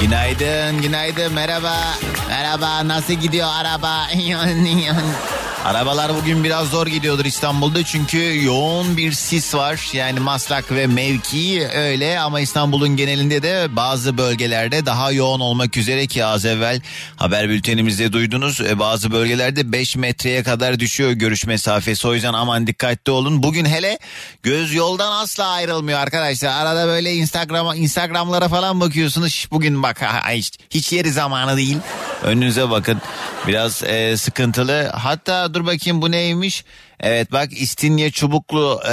Günaydın, günaydın, merhaba. Merhaba, nasıl gidiyor araba? Arabalar bugün biraz zor gidiyordur İstanbul'da çünkü yoğun bir sis var. Yani Maslak ve mevki öyle ama İstanbul'un genelinde de bazı bölgelerde daha yoğun olmak üzere ki az evvel haber bültenimizde duydunuz. E, Bazı bölgelerde 5 metreye kadar düşüyor görüş mesafesi. O yüzden aman dikkatli olun. Bugün hele göz yoldan asla ayrılmıyor arkadaşlar. Arada böyle Instagram Instagram'lara falan bakıyorsunuz. Bugün bak ha, hiç, hiç yeri zamanı değil. Önünüze bakın. Biraz e, sıkıntılı. Hatta dur bakayım bu neymiş? Evet bak İstinye Çubuklu e,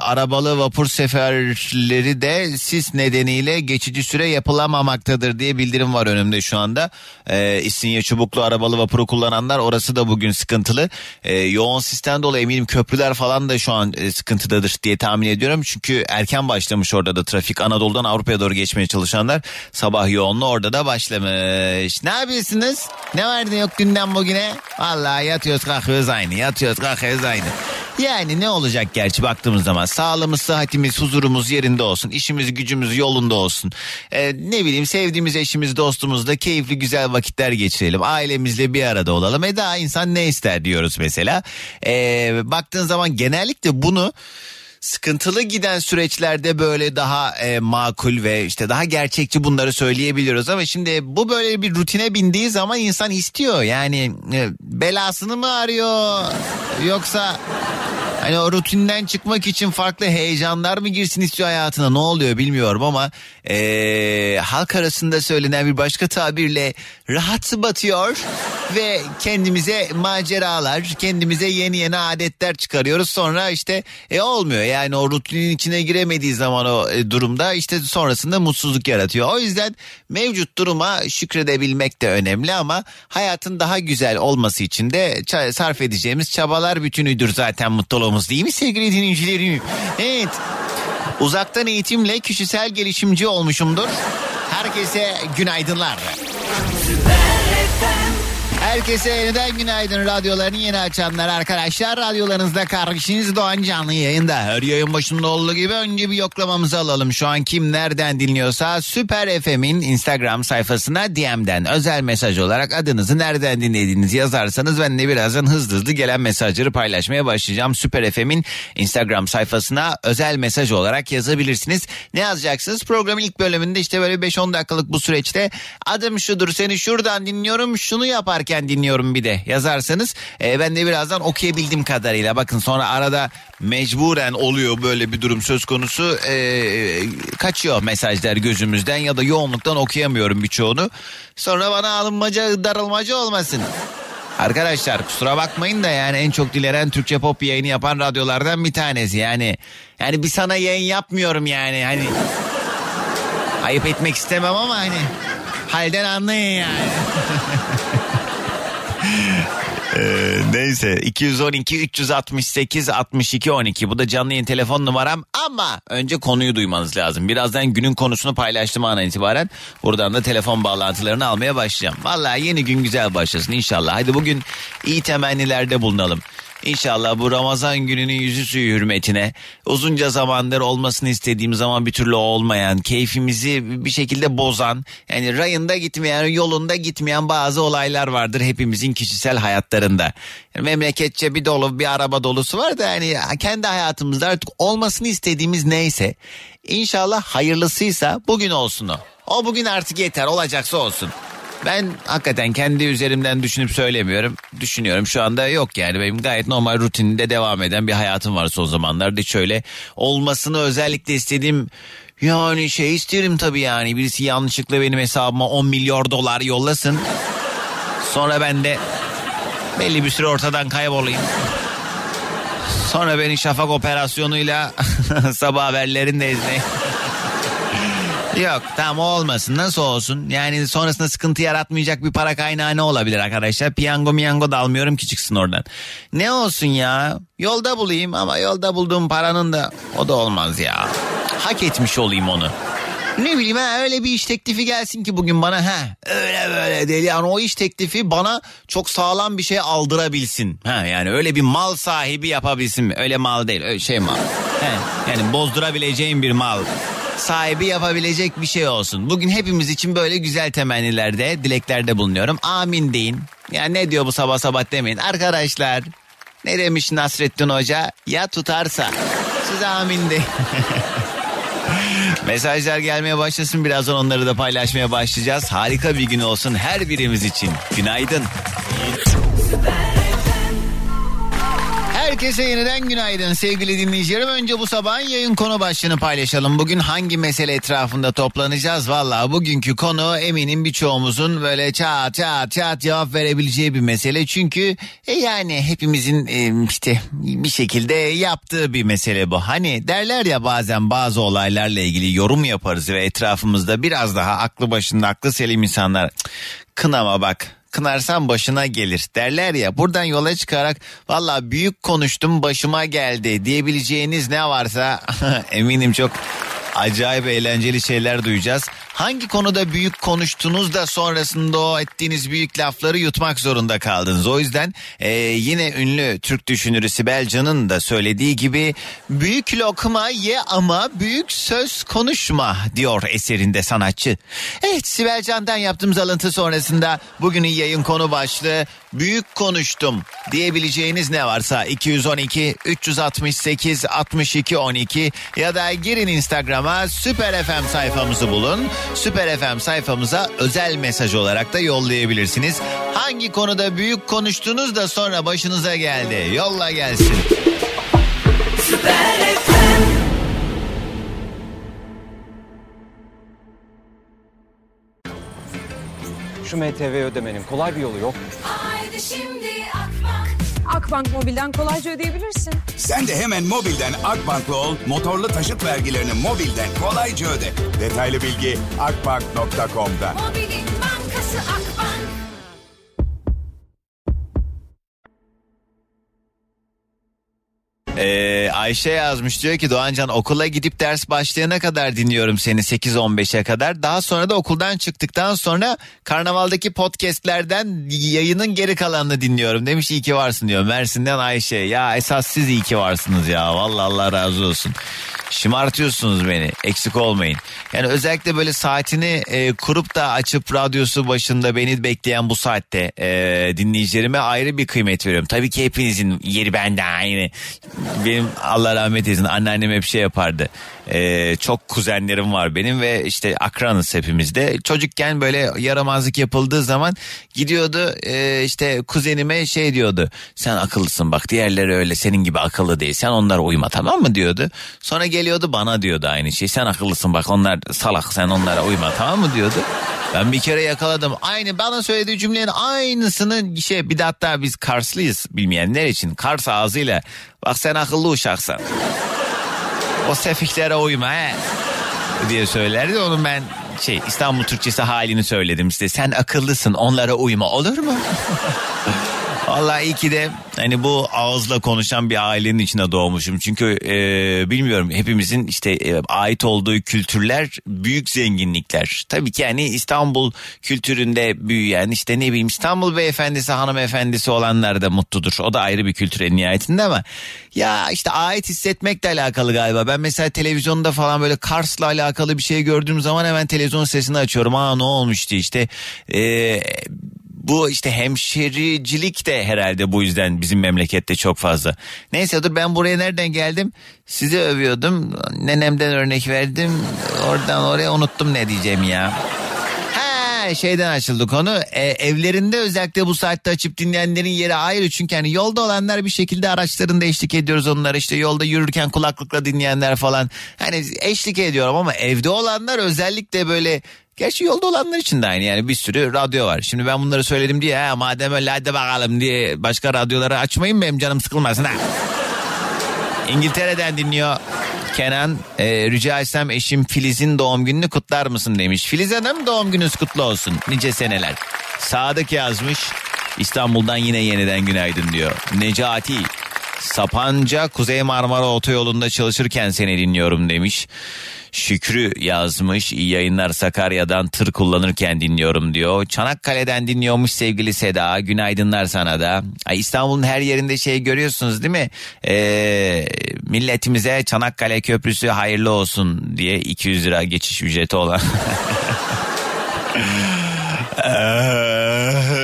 arabalı vapur seferleri de sis nedeniyle geçici süre yapılamamaktadır diye bildirim var önümde şu anda. E, İstinye Çubuklu arabalı vapuru kullananlar orası da bugün sıkıntılı. E, yoğun sisten dolayı eminim köprüler falan da şu an e, sıkıntıdadır diye tahmin ediyorum. Çünkü erken başlamış orada da trafik Anadolu'dan Avrupa'ya doğru geçmeye çalışanlar sabah yoğunluğu orada da başlamış. Ne yapıyorsunuz? Ne var ne yok günden bugüne? Vallahi yatıyoruz kalkıyoruz aynı yatıyoruz kalkıyoruz aynı. Yani ne olacak gerçi baktığımız zaman sağlığımız, sıhhatimiz, huzurumuz yerinde olsun, işimiz, gücümüz yolunda olsun. Ee, ne bileyim sevdiğimiz eşimiz, dostumuzla keyifli güzel vakitler geçirelim. Ailemizle bir arada olalım. E daha insan ne ister diyoruz mesela. Ee, baktığın zaman genellikle bunu sıkıntılı giden süreçlerde böyle daha e, makul ve işte daha gerçekçi bunları söyleyebiliyoruz ama şimdi bu böyle bir rutine bindiği zaman insan istiyor yani e, belasını mı arıyor yoksa hani o rutinden çıkmak için farklı heyecanlar mı girsin istiyor hayatına? Ne oluyor bilmiyorum ama e, halk arasında söylenen bir başka tabirle rahat batıyor ve kendimize maceralar kendimize yeni yeni adetler çıkarıyoruz sonra işte e, olmuyor yani o rutinin içine giremediği zaman o e, durumda işte sonrasında mutsuzluk yaratıyor. O yüzden mevcut duruma şükredebilmek de önemli ama hayatın daha güzel olması için de sarf edeceğimiz çabalar bütünüdür zaten mutluluğumuz değil mi sevgili dinleyicilerim? Evet. Uzaktan eğitimle kişisel gelişimci olmuşumdur. Herkese günaydınlar. Herkese yeniden günaydın radyolarını yeni açanlar arkadaşlar. Radyolarınızda kardeşiniz Doğan Canlı yayında. Her yayın başında olduğu gibi önce bir yoklamamızı alalım. Şu an kim nereden dinliyorsa Süper FM'in Instagram sayfasına DM'den özel mesaj olarak adınızı nereden dinlediğinizi yazarsanız ben de birazdan hızlı hızlı gelen mesajları paylaşmaya başlayacağım. Süper FM'in Instagram sayfasına özel mesaj olarak yazabilirsiniz. Ne yazacaksınız? Programın ilk bölümünde işte böyle 5-10 dakikalık bu süreçte adım şudur seni şuradan dinliyorum şunu yaparken dinliyorum bir de yazarsanız e, ben de birazdan okuyabildiğim kadarıyla bakın sonra arada mecburen oluyor böyle bir durum söz konusu e, kaçıyor mesajlar gözümüzden ya da yoğunluktan okuyamıyorum birçoğunu sonra bana alınmaca darılmaca olmasın. Arkadaşlar kusura bakmayın da yani en çok dilenen Türkçe pop yayını yapan radyolardan bir tanesi yani. Yani bir sana yayın yapmıyorum yani hani. Ayıp etmek istemem ama hani halden anlayın yani. Ee, neyse 212 368 62 12 bu da canlı yayın telefon numaram ama önce konuyu duymanız lazım. Birazdan günün konusunu paylaştım an itibaren buradan da telefon bağlantılarını almaya başlayacağım. Vallahi yeni gün güzel başlasın inşallah. Hadi bugün iyi temennilerde bulunalım. İnşallah bu Ramazan gününün yüzü suyu hürmetine uzunca zamandır olmasını istediğim zaman bir türlü olmayan, keyfimizi bir şekilde bozan, yani rayında gitmeyen, yolunda gitmeyen bazı olaylar vardır hepimizin kişisel hayatlarında. Yani memleketçe bir dolu bir araba dolusu var da yani kendi hayatımızda artık olmasını istediğimiz neyse inşallah hayırlısıysa bugün olsun o. O bugün artık yeter olacaksa olsun. Ben hakikaten kendi üzerimden düşünüp söylemiyorum. Düşünüyorum şu anda yok yani benim gayet normal rutininde devam eden bir hayatım var son zamanlarda. Hiç öyle olmasını özellikle istediğim yani şey isterim tabii yani birisi yanlışlıkla benim hesabıma 10 milyar dolar yollasın. Sonra ben de belli bir süre ortadan kaybolayım. Sonra beni şafak operasyonuyla sabah haberlerinde izleyin. Yok tamam olmasın nasıl olsun yani sonrasında sıkıntı yaratmayacak bir para kaynağı ne olabilir arkadaşlar piyango miyango da almıyorum ki çıksın oradan. Ne olsun ya yolda bulayım ama yolda bulduğum paranın da o da olmaz ya hak etmiş olayım onu. Ne bileyim ha öyle bir iş teklifi gelsin ki bugün bana ha öyle böyle değil yani o iş teklifi bana çok sağlam bir şey aldırabilsin. Ha yani öyle bir mal sahibi yapabilsin öyle mal değil öyle şey mal. He, yani bozdurabileceğim bir mal sahibi yapabilecek bir şey olsun. Bugün hepimiz için böyle güzel temennilerde, dileklerde bulunuyorum. Amin deyin. Ya ne diyor bu sabah sabah demeyin. Arkadaşlar ne demiş Nasrettin Hoca? Ya tutarsa. Siz amin deyin. Mesajlar gelmeye başlasın birazdan onları da paylaşmaya başlayacağız. Harika bir gün olsun her birimiz için. Günaydın. Herkese yeniden günaydın sevgili dinleyicilerim. Önce bu sabahın yayın konu başlığını paylaşalım. Bugün hangi mesele etrafında toplanacağız? Valla bugünkü konu eminim birçoğumuzun böyle çat çat çat cevap verebileceği bir mesele. Çünkü e, yani hepimizin e, işte bir şekilde yaptığı bir mesele bu. Hani derler ya bazen bazı olaylarla ilgili yorum yaparız ve etrafımızda biraz daha aklı başında aklı selim insanlar "Cık, kınama bak kınarsan başına gelir derler ya. Buradan yola çıkarak valla büyük konuştum başıma geldi. diyebileceğiniz ne varsa eminim çok acayip eğlenceli şeyler duyacağız. Hangi konuda büyük konuştunuz da sonrasında o ettiğiniz büyük lafları yutmak zorunda kaldınız. O yüzden e, yine ünlü Türk düşünürü Sibel Can'ın da söylediği gibi büyük lokma ye ama büyük söz konuşma diyor eserinde sanatçı. Evet Sibel Can'dan yaptığımız alıntı sonrasında bugünün yayın konu başlığı büyük konuştum diyebileceğiniz ne varsa 212 368 62 12 ya da girin Instagram'a Süper FM sayfamızı bulun. Süper FM sayfamıza özel mesaj olarak da yollayabilirsiniz. Hangi konuda büyük konuştunuz da sonra başınıza geldi? Yolla gelsin. Şu MTV ödemenin kolay bir yolu yok. Haydi şimdi Akbank Akbank Mobil'den kolayca ödeyebilirsin. Sen de hemen mobilden Akbank'la ol, motorlu taşıt vergilerini mobilden kolayca öde. Detaylı bilgi akbank.com'da. Mobilin bankası Akbank Ee, Ayşe yazmış diyor ki Doğancan okula gidip ders başlayana kadar dinliyorum seni 8-15'e kadar. Daha sonra da okuldan çıktıktan sonra karnavaldaki podcastlerden yayının geri kalanını dinliyorum. Demiş iyi ki varsın diyor Mersin'den Ayşe. Ya esas siz iyi ki varsınız ya vallahi Allah razı olsun. Şımartıyorsunuz beni eksik olmayın. Yani özellikle böyle saatini e, kurup da açıp radyosu başında beni bekleyen bu saatte e, dinleyicilerime ayrı bir kıymet veriyorum. Tabii ki hepinizin yeri bende aynı. Benim Allah rahmet eylesin anneannem hep şey yapardı. E, çok kuzenlerim var benim ve işte akranız hepimizde. Çocukken böyle yaramazlık yapıldığı zaman gidiyordu e, işte kuzenime şey diyordu. Sen akıllısın bak diğerleri öyle senin gibi akıllı değil. Sen onlara uyma tamam mı diyordu. Sonra geliyordu bana diyordu aynı şey. Sen akıllısın bak onlar salak sen onlara uyma tamam mı diyordu. Ben bir kere yakaladım. Aynı bana söylediği cümlenin aynısını şey bir de hatta biz Karslıyız bilmeyenler için. Kars ağzıyla bak sen akıllı uşaksın. O sefihlere uyma he diye söylerdi. Onun ben şey İstanbul Türkçesi halini söyledim size. Sen akıllısın onlara uyma olur mu? Vallahi iyi ki de hani bu ağızla konuşan bir ailenin içine doğmuşum. Çünkü e, bilmiyorum hepimizin işte e, ait olduğu kültürler büyük zenginlikler. Tabii ki yani İstanbul kültüründe büyüyen işte ne bileyim İstanbul beyefendisi hanımefendisi olanlar da mutludur. O da ayrı bir kültür en nihayetinde ama ya işte ait hissetmekle alakalı galiba. Ben mesela televizyonda falan böyle Kars'la alakalı bir şey gördüğüm zaman hemen televizyon sesini açıyorum. Aa ne olmuştu işte. Eee bu işte hemşericilik de herhalde bu yüzden bizim memlekette çok fazla. Neyse dur ben buraya nereden geldim? Sizi övüyordum. Nenemden örnek verdim. Oradan oraya unuttum ne diyeceğim ya. Ha şeyden açıldı konu. E, evlerinde özellikle bu saatte açıp dinleyenlerin yeri ayrı. Çünkü hani yolda olanlar bir şekilde araçlarında eşlik ediyoruz onlara. işte yolda yürürken kulaklıkla dinleyenler falan. Hani eşlik ediyorum ama evde olanlar özellikle böyle Gerçi yolda olanlar için de aynı yani bir sürü radyo var. Şimdi ben bunları söyledim diye ha madem öyle hadi bakalım diye başka radyoları açmayın benim canım sıkılmasın ha. İngiltere'den dinliyor Kenan. E, rica etsem eşim Filiz'in doğum gününü kutlar mısın demiş. Filiz Hanım doğum gününüz kutlu olsun. Nice seneler. Sadık yazmış. İstanbul'dan yine yeniden günaydın diyor. Necati. Sapanca Kuzey Marmara Otoyolu'nda çalışırken seni dinliyorum demiş. Şükrü yazmış iyi yayınlar Sakarya'dan tır kullanırken dinliyorum diyor. Çanakkale'den dinliyormuş sevgili Seda günaydınlar sana da. Ay İstanbul'un her yerinde şey görüyorsunuz değil mi? Ee, milletimize Çanakkale Köprüsü hayırlı olsun diye 200 lira geçiş ücreti olan.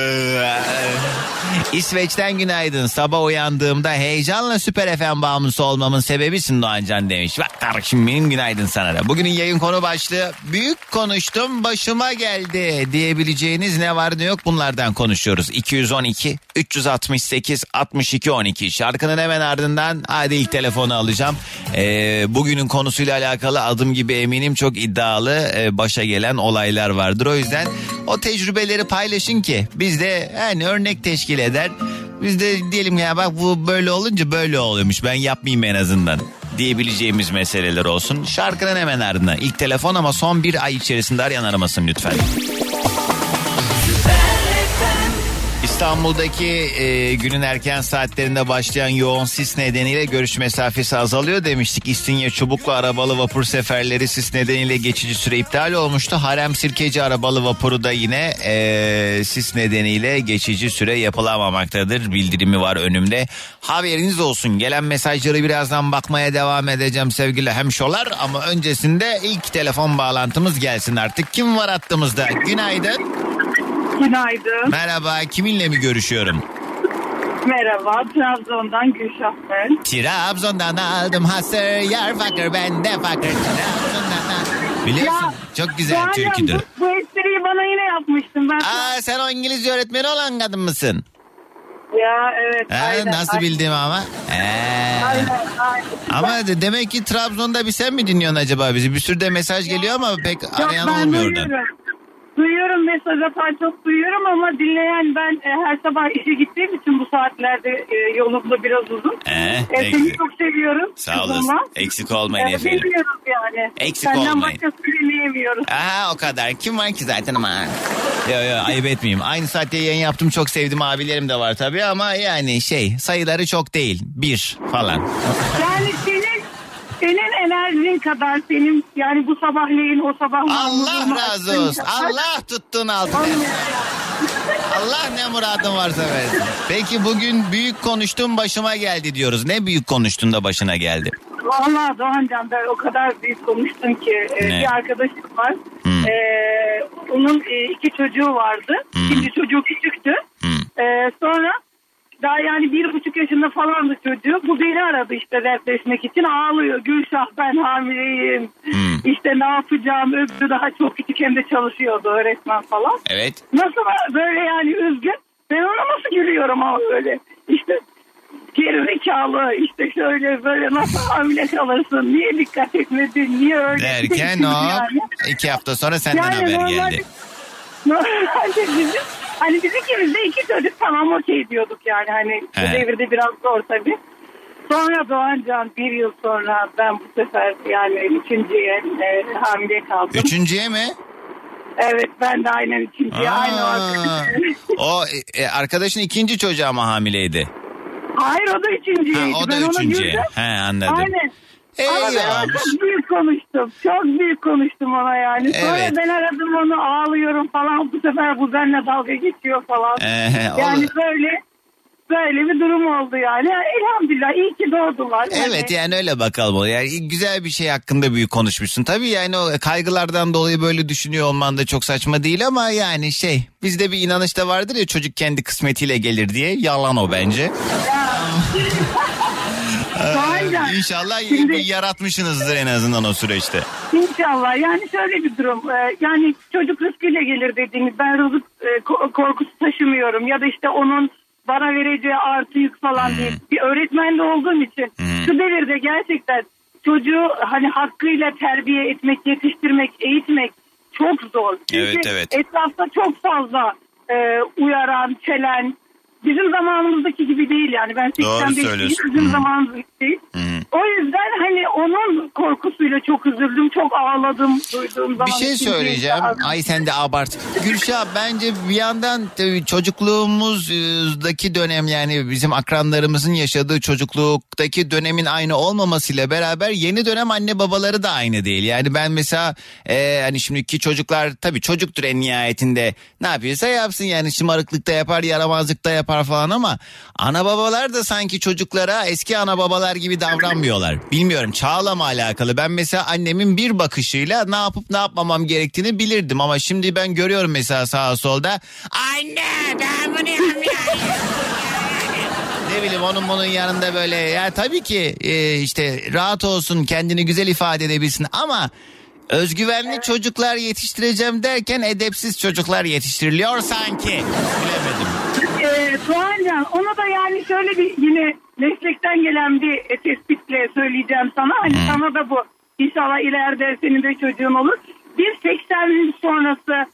İsveç'ten günaydın. Sabah uyandığımda heyecanla Süper FM bağımlısı olmamın sebebisin Doğancan demiş. Bak kardeşim benim günaydın sana da. Bugünün yayın konu başlığı büyük konuştum başıma geldi diyebileceğiniz ne var ne yok bunlardan konuşuyoruz. 212 368 62 12 şarkının hemen ardından hadi ilk telefonu alacağım. Ee, bugünün konusuyla alakalı adım gibi eminim çok iddialı e, başa gelen olaylar vardır. O yüzden o tecrübeleri paylaşın ki biz de yani örnek teşkil eder. Biz de diyelim ya bak bu böyle olunca böyle oluyormuş ben yapmayayım en azından diyebileceğimiz meseleler olsun. Şarkının hemen ardından ilk telefon ama son bir ay içerisinde arayan aramasın lütfen. İstanbul'daki e, günün erken saatlerinde başlayan yoğun sis nedeniyle görüş mesafesi azalıyor demiştik. İstinye Çubuklu arabalı vapur seferleri sis nedeniyle geçici süre iptal olmuştu. Harem Sirkeci arabalı vapuru da yine e, sis nedeniyle geçici süre yapılamamaktadır. Bildirimi var önümde. Haberiniz olsun. Gelen mesajları birazdan bakmaya devam edeceğim sevgili hemşolar. Ama öncesinde ilk telefon bağlantımız gelsin artık. Kim var hattımızda? Günaydın. Günaydın. Merhaba. Kiminle mi görüşüyorum? Merhaba. Trabzon'dan Gülşah ben. Trabzon'dan aldım hasır yar fakir ben de fakir. Trabzon'dan Biliyorsun Ya, çok güzel Doğancan, türküdür. Bu, bu espriyi bana yine yapmıştın. Ben Aa sen o İngilizce öğretmeni olan kadın mısın? Ya evet. Ha, aynen, nasıl aynen, bildim ama? Ee. Aynen, aynen. Ama de- demek ki Trabzon'da bir sen mi dinliyorsun acaba bizi? Bir sürü de mesaj geliyor ama pek Yok, arayan olmuyor oradan. duyuyorum. Duyuyorum mesaj atan çok duyuyorum ama dinleyen ben e, her sabah işe gittiğim için bu saatlerde e, yolumda biraz uzun. Ee, E, seni çok seviyorum. Sağ olasın. Eksik olmayın E, efendim. Dinliyoruz yani. Eksik Senden olmayın. başkasını dinleyemiyoruz. Aha o kadar. Kim var ki zaten ama. Yo yo ayıp etmeyeyim. Aynı saatte yayın yaptım çok sevdim abilerim de var tabii ama yani şey sayıları çok değil. Bir falan. Yani senin enerjin kadar senin yani bu sabahleyin o sabah Allah razı olsun. Allah tuttun altına. Allah ne muradın varsa versin. Peki bugün büyük konuştum başıma geldi diyoruz. Ne büyük konuştun da başına geldi? Valla Doğancan ben o kadar büyük konuştum ki e, Ne? bir arkadaşım var. Hmm. E, onun e, iki çocuğu vardı. Hmm. İkinci çocuğu küçüktü. Hmm. E, sonra daha yani bir buçuk yaşında falandı çocuğu. Bu beni aradı işte dertleşmek için. Ağlıyor. Gülşah ben hamileyim. Hmm. İşte ne yapacağım öbürü daha çok küçük hem de çalışıyordu öğretmen falan. Evet. Nasıl böyle yani üzgün. Ben ona nasıl gülüyorum ama böyle. İşte gerizekalı işte şöyle böyle nasıl hamile kalırsın niye dikkat etmedin niye öyle Derken Çünkü o yani. iki hafta sonra senden Yani haber normalde- geldi. Normalde bizim hani biz ikimiz de iki çocuk tamam okey diyorduk yani hani He. bu devirde biraz zor tabii. Sonra Doğancan bir yıl sonra ben bu sefer yani üçüncüye e, hamile kaldım. Üçüncüye mi? Evet ben de aynen aynı o Aa, arkadaşım. o e, arkadaşın ikinci çocuğu ama hamileydi. Hayır o da üçüncüydi. Ha, o da ben üçüncüye. He anladım. Aynen. Ama Ey ben ona yavrum. çok büyük konuştum. Çok büyük konuştum ona yani. Sonra Evet. ben aradım onu ağlıyorum falan. Bu sefer bu benimle dalga geçiyor falan. Ee, yani olur. böyle böyle bir durum oldu yani. Elhamdülillah iyi ki doğdular. Evet Yani. yani öyle bakalım. Yani güzel bir şey hakkında büyük konuşmuşsun. Tabii yani o kaygılardan dolayı böyle düşünüyor olman da çok saçma değil ama yani şey bizde bir inanış da vardır ya çocuk kendi kısmetiyle gelir diye. Yalan o bence. Yani İnşallah şimdi- yaratmışsınızdır en azından o süreçte. İnşallah yani şöyle bir durum e, yani çocuk rızkıyla gelir dediğimiz ben rızık e, ko- korkusu taşımıyorum ya da işte onun bana vereceği artı yük falan değil. Bir öğretmen de olduğum için şu devirde gerçekten çocuğu hani hakkıyla terbiye etmek, yetiştirmek, eğitmek çok zor. Çünkü Evet, evet. etrafta çok fazla e, uyaran, çelen bizim zamanımızdaki gibi değil yani ben Doğru 85 söylüyorsun. bizim Hı. zamanımız değil. O yüzden hani onun korkusuyla çok üzüldüm, çok ağladım duyduğum zaman. Bir şey söyleyeceğim. Ay sen de abart. Gülşah bence bir yandan tabii çocukluğumuzdaki dönem yani bizim akranlarımızın yaşadığı çocukluktaki dönemin aynı olmamasıyla beraber yeni dönem anne babaları da aynı değil. Yani ben mesela e, hani şimdiki çocuklar tabii çocuktur en nihayetinde ne yapıyorsa yapsın yani şımarıklıkta yapar yaramazlıkta yapar falan ama ana babalar da sanki çocuklara eski ana babalar gibi davranmıyorlar. Bilmiyorum çağla mı alakalı. Ben mesela annemin bir bakışıyla ne yapıp ne yapmamam gerektiğini bilirdim ama şimdi ben görüyorum mesela sağa solda anne ben bunu yapmıyorum. ne bileyim onun bunun yanında böyle ya tabii ki e, işte rahat olsun kendini güzel ifade edebilsin ama özgüvenli çocuklar yetiştireceğim derken edepsiz çocuklar yetiştiriliyor sanki. Bilemedim. Ee, ona da yani şöyle bir yine meslekten gelen bir e, tespitle söyleyeceğim sana. Hani sana da bu inşallah ileride senin de çocuğun olur. Biz 80 sonrası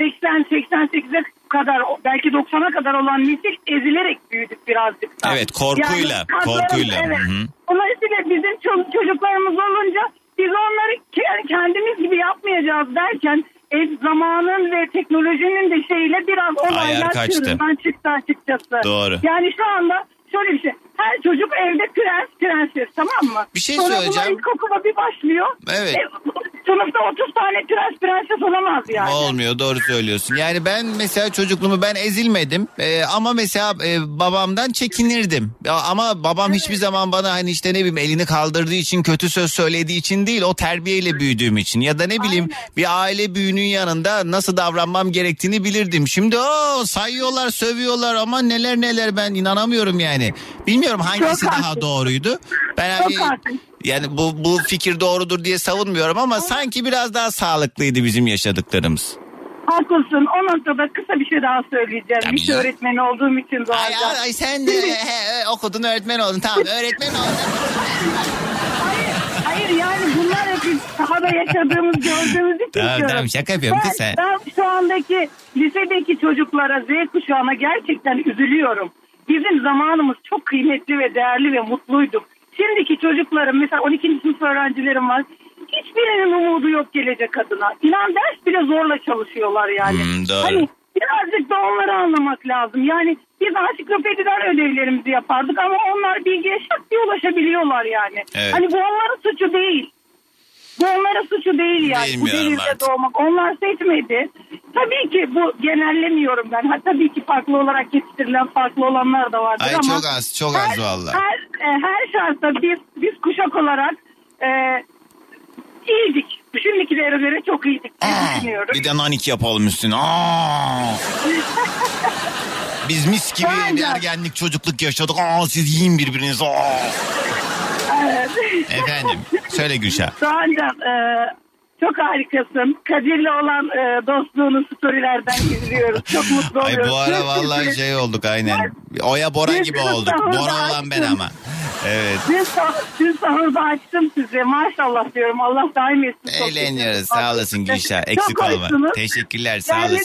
80-88'e kadar belki 90'a kadar olan nesil ezilerek büyüdük birazcık da. Evet, korkuyla, kaslarımız- korkuyla. Evet. Hı hı. Dolayısıyla bizim ço- çocuklarımız olunca biz onları ke- kendimiz gibi yapmayacağız derken e, zamanın ve teknolojinin de şeyiyle biraz olaylar kaçtı. çığırından çıktı açıkçası. Doğru. Yani şu anda şöyle bir şey. Her çocuk evde prens prenses tamam mı? Bir şey Sonra söyleyeceğim. bunlar ilkokula bir başlıyor. Evet. E, sınıfta 30 tane prens prenses olamaz yani. Olmuyor doğru söylüyorsun. Yani ben mesela çocukluğumu ben ezilmedim Ee, ama mesela e, babamdan çekinirdim. Ama babam hiçbir zaman bana hani işte ne bileyim elini kaldırdığı için kötü söz söylediği için değil o terbiyeyle büyüdüğüm için ya da ne bileyim bir aile büyüğünün yanında nasıl davranmam gerektiğini bilirdim. Şimdi o sayıyorlar sövüyorlar ama neler neler ben inanamıyorum yani. Bilmiyorum hangisi Çok daha haklısın. doğruydu. Ben Çok hani haklısın. yani bu bu fikir doğrudur diye savunmuyorum ama sanki biraz daha sağlıklıydı bizim yaşadıklarımız. Haklısın. O noktada kısa bir şey daha söyleyeceğim. Tabii Lise ya. öğretmeni olduğum için Ay, doğacağım. ay, ay sen de he, he, okudun öğretmen oldun tamam öğretmen oldun. Hayır, hayır yani bunlar hep sahada yaşadığımız gördüğümüz için Tamam, diyorum. tamam, şaka yapıyorum kız sen. Ben şu andaki lisedeki çocuklara Z kuşağına gerçekten üzülüyorum. Bizim zamanımız çok kıymetli ve değerli ve mutluyduk. Şimdiki çocukların mesela 12. sınıf öğrencilerim var. Hiçbirinin umudu yok gelecek adına. İnan ders bile zorla çalışıyorlar yani. Hmm, doğru. Hani birazcık da onları anlamak lazım. Yani biz ansiklopediden ödevlerimizi yapardık ama onlar bilgiye şak diye ulaşabiliyorlar yani. Evet. Hani bu onların suçu değil. Bu onların suçu değil yani. Bu Bilmiyorum devirde artık. doğmak. Onlar seçmedi. Tabii ki bu genellemiyorum ben. Ha, tabii ki farklı olarak yetiştirilen farklı olanlar da vardır Ay, ama. çok az, çok az her, vallahi. Her, e, her şartta biz, biz kuşak olarak e, iyiydik. Şimdikilere göre çok iyiydik diye düşünüyorum. Bir de nanik yapalım üstüne. Aa. Biz mis gibi bir ergenlik çocukluk yaşadık. Aa, siz yiyin birbirinizi. Aa. Evet. Efendim söyle Gülşah. Doğancan e, çok harikasın. Kadir'le olan e, dostluğunu storylerden izliyoruz. Çok mutlu Ay oluyoruz. bu ara Çok vallahi şey olduk aynen. Oya Bora gibi olduk. Bora olan ben açtım. ama. Evet. Dün, sah- dün sahurda açtım size. Maşallah diyorum. Allah daim etsin. Eğleniyoruz sağ olasın. Gülşah. Eksik olma. Teşekkürler sağ olasın.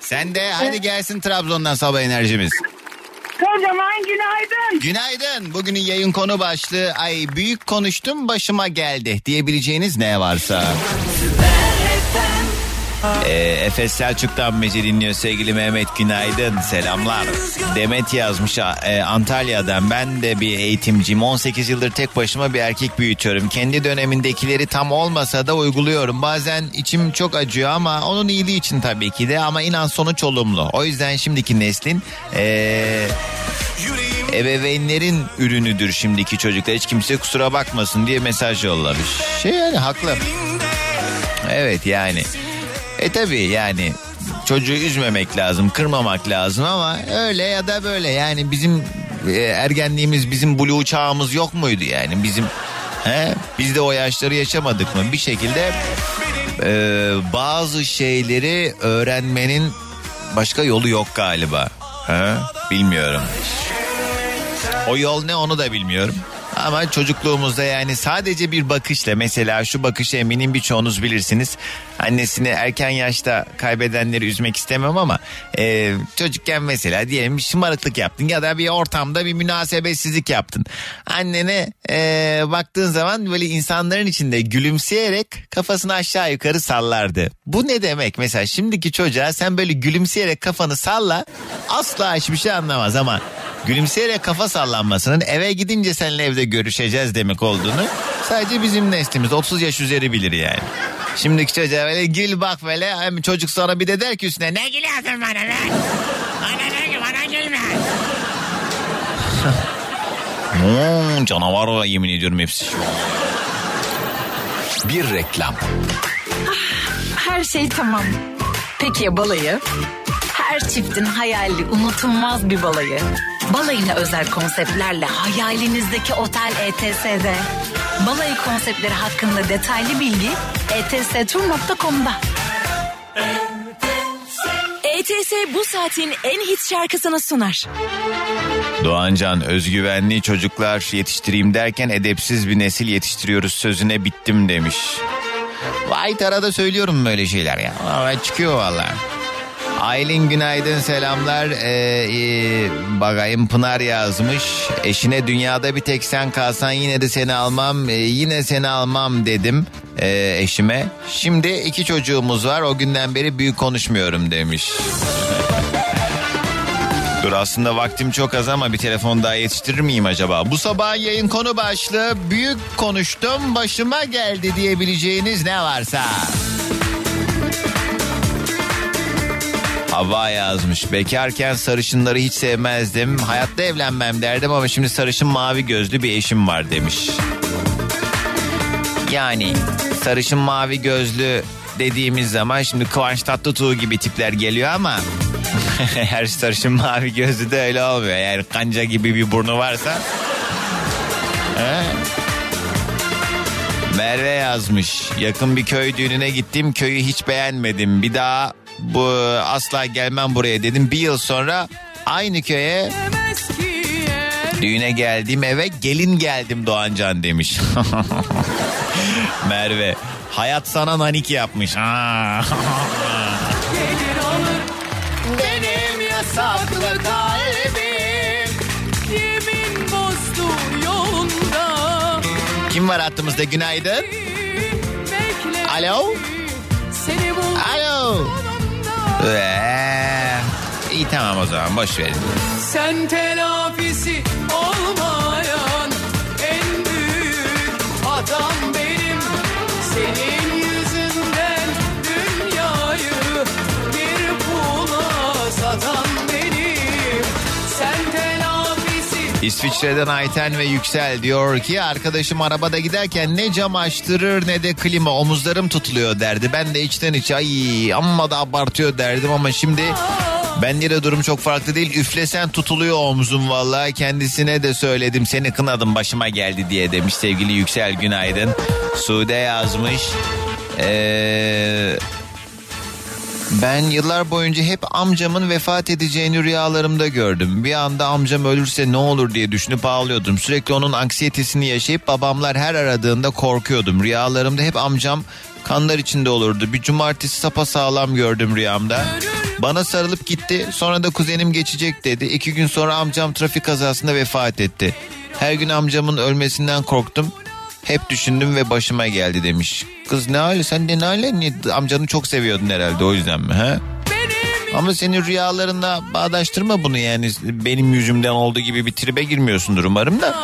Sen de hadi gelsin Trabzon'dan sabah enerjimiz. Kocaman günaydın. Günaydın. Bugünün yayın konu başlığı ay büyük konuştum başıma geldi diyebileceğiniz ne varsa. Ee, Efes Selçuk'tan bizi dinliyor sevgili Mehmet günaydın selamlar. Demet yazmış e, Antalya'dan ben de bir eğitimciyim 18 yıldır tek başıma bir erkek büyütüyorum. Kendi dönemindekileri tam olmasa da uyguluyorum. Bazen içim çok acıyor ama onun iyiliği için tabii ki de ama inan sonuç olumlu. O yüzden şimdiki neslin e, ebeveynlerin ürünüdür şimdiki çocuklar. Hiç kimse kusura bakmasın diye mesaj yollamış. Şey yani haklı. Evet yani. E tabi yani çocuğu üzmemek lazım, kırmamak lazım ama öyle ya da böyle yani bizim e, ergenliğimiz bizim blue çağımız yok muydu yani bizim he? Biz de o yaşları yaşamadık mı? Bir şekilde e, bazı şeyleri öğrenmenin başka yolu yok galiba. He? Bilmiyorum. O yol ne onu da bilmiyorum. Ama çocukluğumuzda yani sadece bir bakışla mesela şu bakışı eminim birçoğunuz bilirsiniz. Annesini erken yaşta kaybedenleri üzmek istemem ama e, çocukken mesela diyelim bir şımarıklık yaptın ya da bir ortamda bir münasebetsizlik yaptın. Annene e, baktığın zaman böyle insanların içinde gülümseyerek kafasını aşağı yukarı sallardı. Bu ne demek mesela şimdiki çocuğa sen böyle gülümseyerek kafanı salla asla hiçbir şey anlamaz ama gülümseyerek kafa sallanmasının eve gidince seninle evde görüşeceğiz demek olduğunu sadece bizim neslimiz 30 yaş üzeri bilir yani. Şimdiki çocuğa böyle gül bak böyle hem çocuk sonra bir de der ki üstüne ne gülüyorsun bana lan? Bana ne ki bana gülme. Hmm, canavar var yemin ediyorum hepsi. Bir reklam. Her şey tamam. Peki ya balayı? Her çiftin hayali unutulmaz bir balayı. Balayına özel konseptlerle hayalinizdeki otel ETS'de. Balayı konseptleri hakkında detaylı bilgi E etstur.com'da. ETS bu saatin en hit şarkısını sunar. Doğancan özgüvenli çocuklar yetiştireyim derken edepsiz bir nesil yetiştiriyoruz sözüne bittim demiş. Vay tarada söylüyorum böyle şeyler ya. Ama çıkıyor valla. Aylin günaydın selamlar. Ee, e, bakayım Pınar yazmış. Eşine dünyada bir tek sen kalsan yine de seni almam. e, yine seni almam dedim e, eşime. Şimdi iki çocuğumuz var. O günden beri büyük konuşmuyorum demiş. Dur aslında vaktim çok az ama bir telefon daha yetiştirir miyim acaba? Bu sabah yayın konu başlığı büyük konuştum başıma geldi diyebileceğiniz ne varsa. Hava yazmış. Bekarken sarışınları hiç sevmezdim. Hayatta evlenmem derdim ama şimdi sarışın mavi gözlü bir eşim var demiş. Yani sarışın mavi gözlü dediğimiz zaman şimdi Kıvanç Tatlıtuğ gibi tipler geliyor ama her sarışın mavi gözlü de öyle olmuyor. Yani kanca gibi bir burnu varsa. Merve yazmış. Yakın bir köy düğününe gittim. Köyü hiç beğenmedim. Bir daha bu asla gelmem buraya dedim. Bir yıl sonra aynı köye düğüne geldim eve gelin geldim Doğancan demiş. Merve hayat sana nanik yapmış. Ha. Benim yasaklı kalbim Yemin bozdu yolunda Kim var hattımızda günaydın? Alo? Alo? Ee, iyi tamam o zaman boş verin. Sen telafisi olmayan En büyük hatam İsviçre'den Ayten ve Yüksel diyor ki arkadaşım arabada giderken ne cam açtırır ne de klima omuzlarım tutuluyor derdi. Ben de içten içe ay amma da abartıyor derdim ama şimdi bende de durum çok farklı değil. Üflesen tutuluyor omzum vallahi kendisine de söyledim seni kınadım başıma geldi diye demiş sevgili Yüksel günaydın. Sude yazmış. Eee... Ben yıllar boyunca hep amcamın vefat edeceğini rüyalarımda gördüm. Bir anda amcam ölürse ne olur diye düşünüp ağlıyordum. Sürekli onun anksiyetesini yaşayıp babamlar her aradığında korkuyordum. Rüyalarımda hep amcam kanlar içinde olurdu. Bir cumartesi sapa sağlam gördüm rüyamda. Bana sarılıp gitti. Sonra da kuzenim geçecek dedi. İki gün sonra amcam trafik kazasında vefat etti. Her gün amcamın ölmesinden korktum. Hep düşündüm ve başıma geldi demiş. Kız ne hali sen de ne hali Niye- amcanı çok seviyordun herhalde o yüzden mi he? Ama senin rüyalarında bağdaştırma bunu yani benim yüzümden olduğu gibi bir tribe girmiyorsundur umarım da.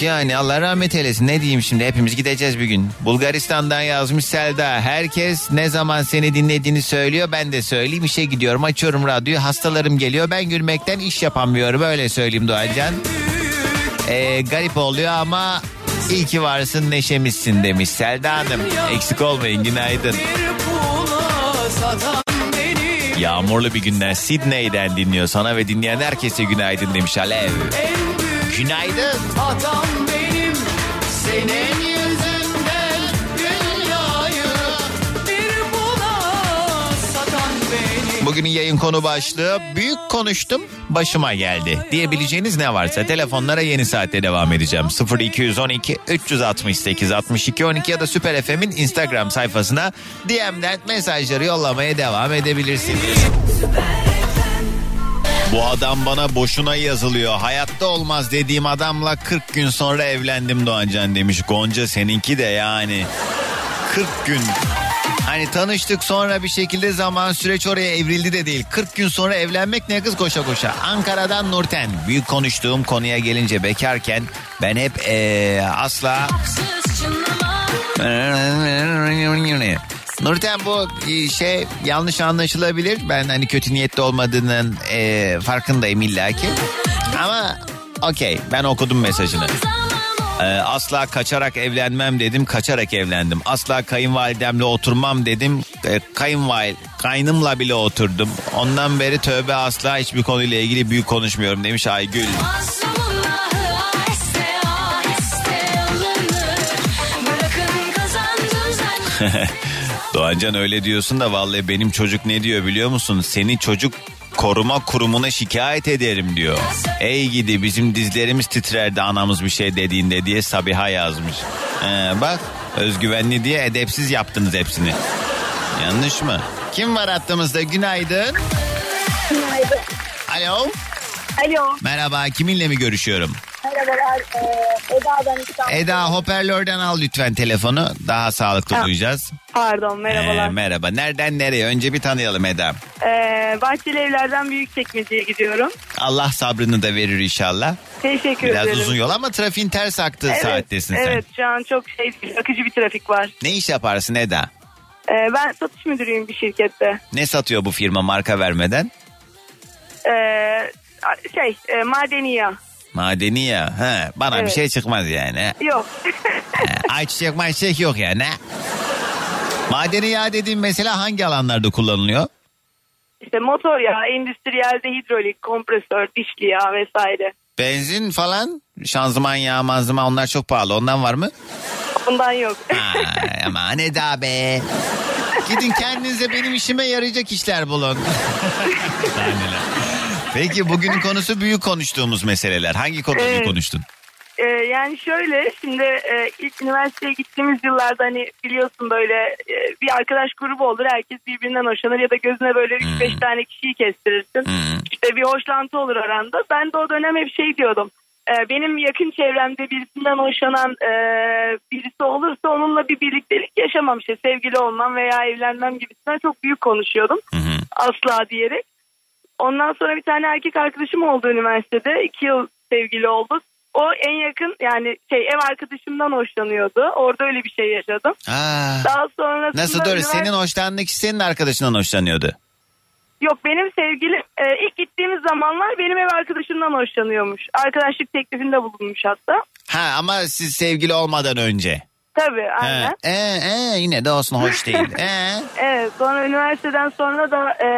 Yani Allah rahmet eylesin ne diyeyim şimdi hepimiz gideceğiz bir gün. Bulgaristan'dan yazmış Selda. Herkes ne zaman seni dinlediğini söylüyor ben de söyleyeyim işe gidiyorum açıyorum radyoyu hastalarım geliyor ben gülmekten iş yapamıyorum öyle söyleyeyim Doğancan. Ee, garip oluyor ama iyi ki varsın neşemizsin demiş Selda Hanım. Eksik olmayın günaydın. Yağmurlu bir günden Sydney'den dinliyor sana ve dinleyen herkese günaydın demiş Alev. Günaydın. hatam benim Senin Bugünün yayın konu başlığı büyük konuştum başıma geldi diyebileceğiniz ne varsa telefonlara yeni saatte devam edeceğim 0212 368 62 12 ya da Süper FM'in Instagram sayfasına DM'den mesajları yollamaya devam edebilirsiniz. Bu adam bana boşuna yazılıyor. Hayatta olmaz dediğim adamla 40 gün sonra evlendim Doğancan demiş. Gonca seninki de yani. 40 gün. Hani tanıştık sonra bir şekilde zaman süreç oraya evrildi de değil. 40 gün sonra evlenmek ne kız koşa koşa. Ankara'dan Nurten. Büyük konuştuğum konuya gelince bekarken ben hep eee, asla... Nurten bu e, şey yanlış anlaşılabilir. Ben hani kötü niyetli olmadığının e, farkındayım illaki. Ama okey ben okudum mesajını. Ee, asla kaçarak evlenmem dedim kaçarak evlendim. Asla kayınvalidemle oturmam dedim e, kayınvalid kaynımla bile oturdum. Ondan beri tövbe asla hiçbir konuyla ilgili büyük konuşmuyorum demiş Aygül. Doğancan öyle diyorsun da vallahi benim çocuk ne diyor biliyor musun? Seni çocuk koruma kurumuna şikayet ederim diyor. Ey gidi bizim dizlerimiz titrerdi anamız bir şey dediğinde diye Sabiha yazmış. Ee, bak özgüvenli diye edepsiz yaptınız hepsini. Yanlış mı? Kim var hattımızda günaydın. Günaydın. Alo. Alo. Merhaba kiminle mi görüşüyorum? Merhabalar. Ee, Eda İstanbul. Hoparlörden al lütfen telefonu. Daha sağlıklı Ha. duyacağız. Pardon merhabalar. Ee, merhaba. Nereden nereye? Önce bir tanıyalım Eda. Ee, Bahçeli Evler'den Büyükçekmece'ye gidiyorum. Allah sabrını da verir inşallah. Teşekkür Biraz ederim. uzun yol ama trafiğin ters aktığı evet, saattesin sen. Evet şu an çok şey akıcı bir trafik var. Ne iş yaparsın Eda? Ee, ben satış müdürüyüm bir şirkette. Ne satıyor bu firma marka vermeden? Ee, şey e, madeni yağ. Madeni ya. He, bana bir Evet. şey çıkmaz yani. Yok. He, ayçiçek mayçiçek yok yani. Madeni yağ dediğim mesela hangi alanlarda kullanılıyor? işte motor yağı, endüstriyelde hidrolik, kompresör, dişli yağ vesaire. Benzin falan, şanzıman yağı, manzıman onlar çok pahalı. Ondan var mı? Ondan yok. Ay, aman Eda be. Gidin kendinize benim işime yarayacak işler bulun. Peki bugünün konusu büyük konuştuğumuz meseleler. Hangi konuyu Evet. konuştun? Ee, yani şöyle şimdi e, ilk üniversiteye gittiğimiz yıllarda hani biliyorsun böyle e, bir arkadaş grubu olur herkes birbirinden hoşlanır ya da gözüne böyle 3-5 tane kişiyi kestirirsin. İşte bir hoşlantı olur aranda. Ben de o dönem hep şey diyordum. e, benim yakın çevremde birisinden hoşlanan e, birisi olursa onunla bir birliktelik yaşamam işte sevgili olmam veya evlenmem gibisinden çok büyük konuşuyordum. Asla diyerek. Ondan sonra bir tane erkek arkadaşım oldu üniversitede. iki yıl sevgili olduk. O en yakın yani şey ev arkadaşımdan hoşlanıyordu. Orada öyle bir şey yaşadım. Aa, Daha sonra nasıl doğru? Senin hoşlandığın kişi senin arkadaşından hoşlanıyordu. Yok benim sevgilim e, ilk gittiğimiz zamanlar benim ev arkadaşımdan hoşlanıyormuş. Arkadaşlık teklifinde bulunmuş hatta. Ha ama siz sevgili olmadan önce. Tabii aynen. Ha, e, e, yine de olsun hoş değil. E, Evet sonra üniversiteden sonra da e,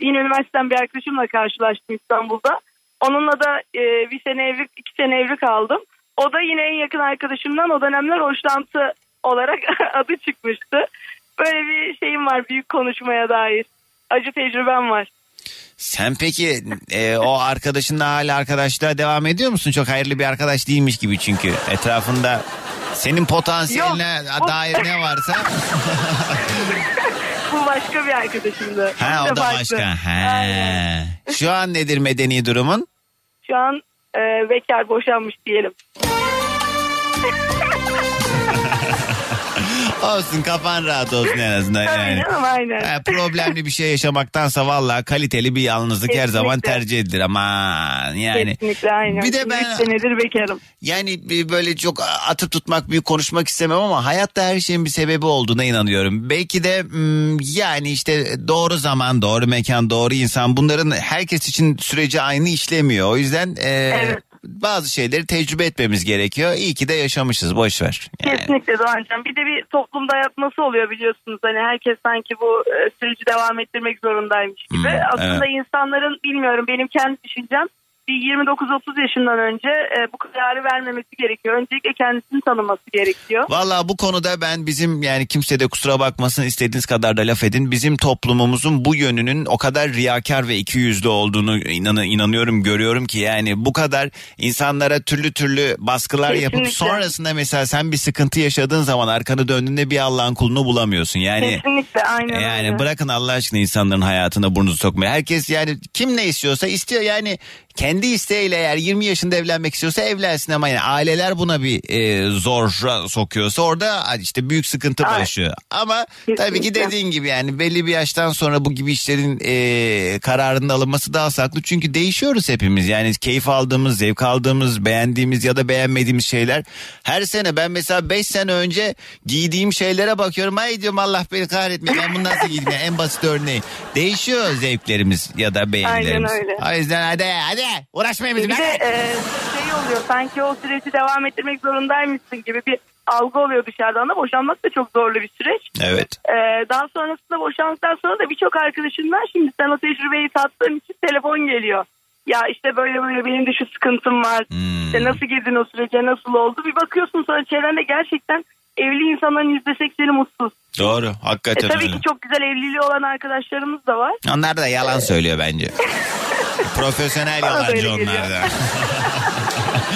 yine üniversiteden bir arkadaşımla karşılaştım İstanbul'da. Onunla da e, bir sene evlilik iki sene evli kaldım. O da yine en yakın arkadaşımdan o dönemler hoşlantı olarak adı çıkmıştı. Böyle bir şeyim var büyük konuşmaya dair. Acı tecrübem var. Sen peki e, o arkadaşınla hala arkadaşlığa devam ediyor musun? Çok hayırlı bir arkadaş değilmiş gibi çünkü. Etrafında senin potansiyeline Yok, dair ne varsa. Bu başka bir arkadaşımdı. ha o da farklı. başka. Ha. Şu an nedir medeni durumun? Şu an e, bekar boşanmış diyelim. Olsun kafan rahat olsun en azından. Yani. canım, aynen. Ha, problemli bir şey yaşamaktansa valla kaliteli bir yalnızlık her zaman Kesinlikle. tercih edilir aman yani. Kesinlikle aynen. Bir de ben- üç senedir bekarım. Yani böyle çok atıp tutmak büyük konuşmak istemem ama hayatta her şeyin bir sebebi olduğuna inanıyorum. Belki de mm, yani işte doğru zaman, doğru mekan, doğru insan bunların herkes için süreci aynı işlemiyor. O yüzden e, bazı şeyleri tecrübe etmemiz gerekiyor. İyi ki de yaşamışız boş ver. Yani. Kesinlikle Doğancan. Bir de bir toplumda yatması oluyor biliyorsunuz. Hani herkes sanki bu e, süreci devam ettirmek zorundaymış gibi. Hmm, Aslında evet. insanların bilmiyorum benim kendi düşüncem bir 29-30 yaşından önce e, bu kararı vermemesi gerekiyor. Öncelikle kendisini tanıması gerekiyor. Valla bu konuda ben bizim yani kimse de kusura bakmasın istediğiniz kadar da laf edin. Bizim toplumumuzun bu yönünün o kadar riyakar ve ikiyüzlü olduğunu inan inanıyorum görüyorum ki yani bu kadar insanlara türlü türlü baskılar yapıp Kesinlikle. sonrasında mesela sen bir sıkıntı yaşadığın zaman arkanı döndüğünde bir Allah'ın kulunu bulamıyorsun. Yani Kesinlikle aynen yani öyle. bırakın Allah aşkına insanların hayatına burnunuzu sokmayı. Herkes yani kim ne istiyorsa istiyor yani kendi isteğiyle eğer 20 yaşında evlenmek istiyorsa evlensin ama yani aileler buna bir e, zor sokuyorsa orada işte büyük sıkıntı Evet. başlıyor. Ama tabii ki Kesinlikle. dediğin gibi yani belli bir yaştan sonra bu gibi işlerin e, kararının alınması daha saklı. Çünkü değişiyoruz hepimiz. Yani keyif aldığımız, zevk aldığımız, beğendiğimiz ya da beğenmediğimiz şeyler. Her sene ben mesela 5 sene önce giydiğim şeylere bakıyorum. Ay diyorum Allah beni kahretmesin ben bunu nasıl giydim? Yani en basit örneği. Değişiyor zevklerimiz ya da beğenilerimiz. Aynen öyle. O yüzden hadi hadi uğraşmayın Bir bizimle. de e, şey oluyor sanki o süreci devam ettirmek zorundaymışsın gibi bir algı oluyor dışarıdan da boşanmak da çok zorlu bir süreç. Evet. E, daha sonrasında boşandıktan sonra da birçok arkadaşından şimdi sen o tecrübeyi tattığın için telefon geliyor. Ya işte böyle böyle benim de şu sıkıntım var. Hmm. İşte nasıl girdin o sürece nasıl oldu? Bir bakıyorsun sonra çevrende gerçekten evli insanların yüzde sekseni mutsuz. Doğru E, hakikaten tabii öyle. ki çok güzel evliliği olan arkadaşlarımız da var. Onlar da yalan söylüyor bence. Profesyonel Bana yalancı onlar da.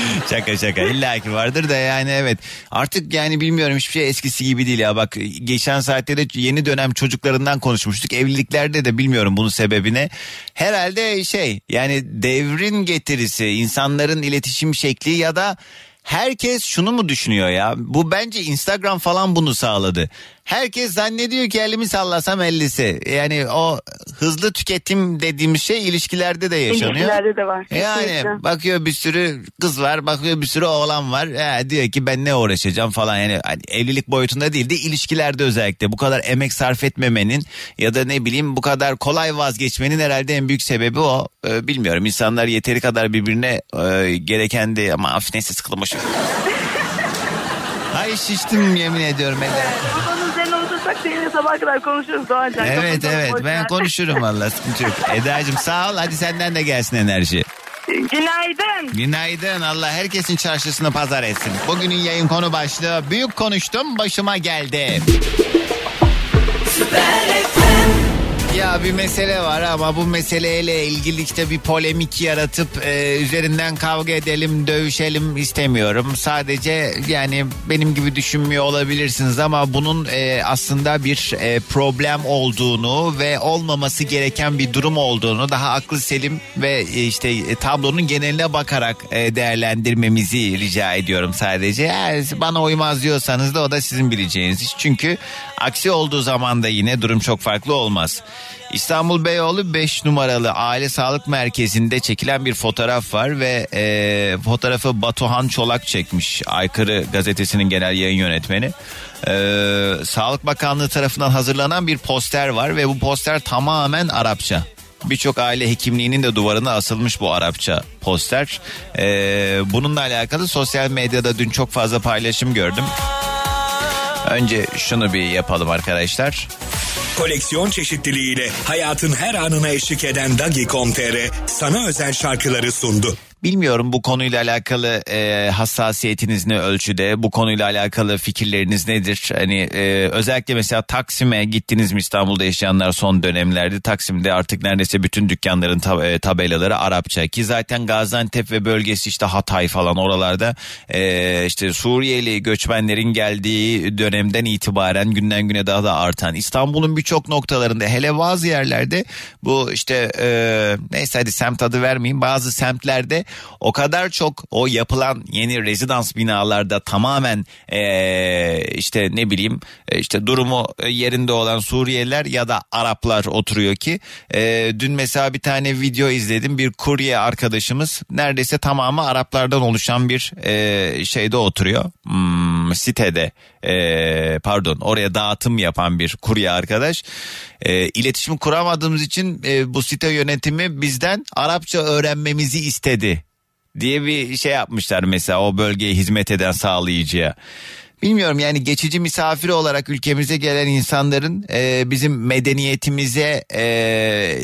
şaka şaka illa ki vardır da yani evet artık yani bilmiyorum hiçbir şey eskisi gibi değil ya bak geçen saatte de yeni dönem çocuklarından konuşmuştuk evliliklerde de bilmiyorum bunun sebebine herhalde şey yani devrin getirisi insanların iletişim şekli ya da Herkes şunu mu düşünüyor ya? Bu bence Instagram falan bunu sağladı. Herkes zannediyor ki elimi sallasam ellisi. Yani o hızlı tüketim dediğimiz şey ilişkilerde de yaşanıyor. İlişkilerde de var. Yani Kesinlikle. bakıyor bir sürü kız var, bakıyor bir sürü oğlan var. He, diyor ki ben ne uğraşacağım falan. Yani hani evlilik boyutunda değil de ilişkilerde özellikle bu kadar emek sarf etmemenin ya da ne bileyim bu kadar kolay vazgeçmenin herhalde en büyük sebebi o. Ee, bilmiyorum insanlar yeteri kadar birbirine e, gereken de ama af neyse sıkılmış. Ay şiştim yemin ediyorum. Ben otursak seninle sabah kadar konuşuruz Doğancan. Evet Kapatalım, evet ben konuşurum valla sıkıntı yok. Eda'cığım sağ ol hadi senden de gelsin enerji. Günaydın. Günaydın Allah herkesin çarşısını pazar etsin. Bugünün yayın konu başlığı büyük konuştum başıma geldi. Ya bir mesele var ama bu meseleyle ilgili işte bir polemik yaratıp e, üzerinden kavga edelim, dövüşelim istemiyorum. Sadece yani benim gibi düşünmüyor olabilirsiniz ama bunun e, aslında bir e, problem olduğunu ve olmaması gereken bir durum olduğunu daha aklı selim ve e, işte e, tablonun geneline bakarak e, değerlendirmemizi rica ediyorum sadece. Eğer bana uymaz diyorsanız da o da sizin bileceğiniz iş. Çünkü aksi olduğu zaman da yine durum çok farklı olmaz. İstanbul Beyoğlu 5 numaralı aile sağlık merkezinde çekilen bir fotoğraf var ve e, fotoğrafı Batuhan Çolak çekmiş. Aykırı gazetesinin genel yayın yönetmeni. E, Sağlık Bakanlığı tarafından hazırlanan bir poster var ve bu poster tamamen Arapça. Birçok aile hekimliğinin de duvarına asılmış bu Arapça poster. E, bununla alakalı sosyal medyada dün çok fazla paylaşım gördüm. Önce şunu bir yapalım arkadaşlar. Koleksiyon çeşitliliğiyle hayatın her anına eşlik eden Dagi.com.tr sana özel şarkıları sundu. Bilmiyorum bu konuyla alakalı e, hassasiyetiniz ne ölçüde, bu konuyla alakalı fikirleriniz nedir? Hani e, özellikle mesela Taksim'e gittiniz mi? İstanbul'da yaşayanlar son dönemlerde Taksim'de artık neredeyse bütün dükkanların tab- e, tabelaları Arapça. Ki zaten Gaziantep ve bölgesi işte Hatay falan oralarda e, işte Suriyeli göçmenlerin geldiği dönemden itibaren günden güne daha da artan. İstanbul'un birçok noktalarında hele bazı yerlerde bu işte e, neyse hadi semt adı vermeyeyim bazı semtlerde o kadar çok o yapılan yeni rezidans binalarda tamamen e, işte ne bileyim e, işte durumu yerinde olan Suriyeliler ya da Araplar oturuyor ki e, dün mesela bir tane video izledim. Bir kurye arkadaşımız neredeyse tamamı Araplardan oluşan bir e, şeyde oturuyor. Hmm, sitede e, pardon oraya dağıtım yapan bir kurye arkadaş e, iletişim kuramadığımız için e, bu site yönetimi bizden Arapça öğrenmemizi istedi diye bir şey yapmışlar mesela o bölgeye hizmet eden sağlayıcıya. Bilmiyorum yani geçici misafir olarak ülkemize gelen insanların e, bizim medeniyetimize e,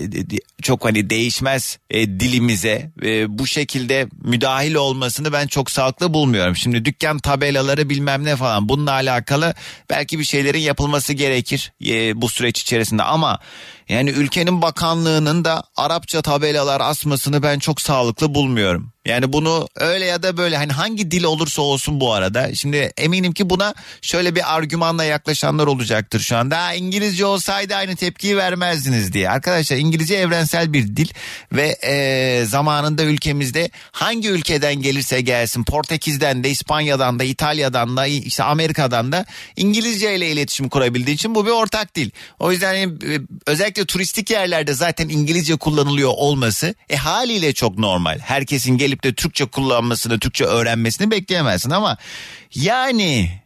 çok hani değişmez e, dilimize e, bu şekilde müdahil olmasını ben çok sağlıklı bulmuyorum. Şimdi dükkan tabelaları bilmem ne falan bununla alakalı belki bir şeylerin yapılması gerekir e, bu süreç içerisinde ama yani ülkenin bakanlığının da Arapça tabelalar asmasını ben çok sağlıklı bulmuyorum. Yani bunu öyle ya da böyle hani hangi dil olursa olsun bu arada. Şimdi eminim ki buna şöyle bir argümanla yaklaşanlar olacaktır şu anda. "Ha, İngilizce olsaydı aynı tepkiyi vermezdiniz diye. Arkadaşlar İngilizce evrensel bir dil ve e, zamanında ülkemizde hangi ülkeden gelirse gelsin Portekiz'den de İspanya'dan da İtalya'dan da işte Amerika'dan da İngilizce ile iletişim kurabildiği için bu bir ortak dil. O yüzden hani, e, özellikle turistik yerlerde zaten İngilizce kullanılıyor olması e haliyle çok normal. Herkesin gelip de Türkçe kullanmasını, Türkçe öğrenmesini bekleyemezsin ama yani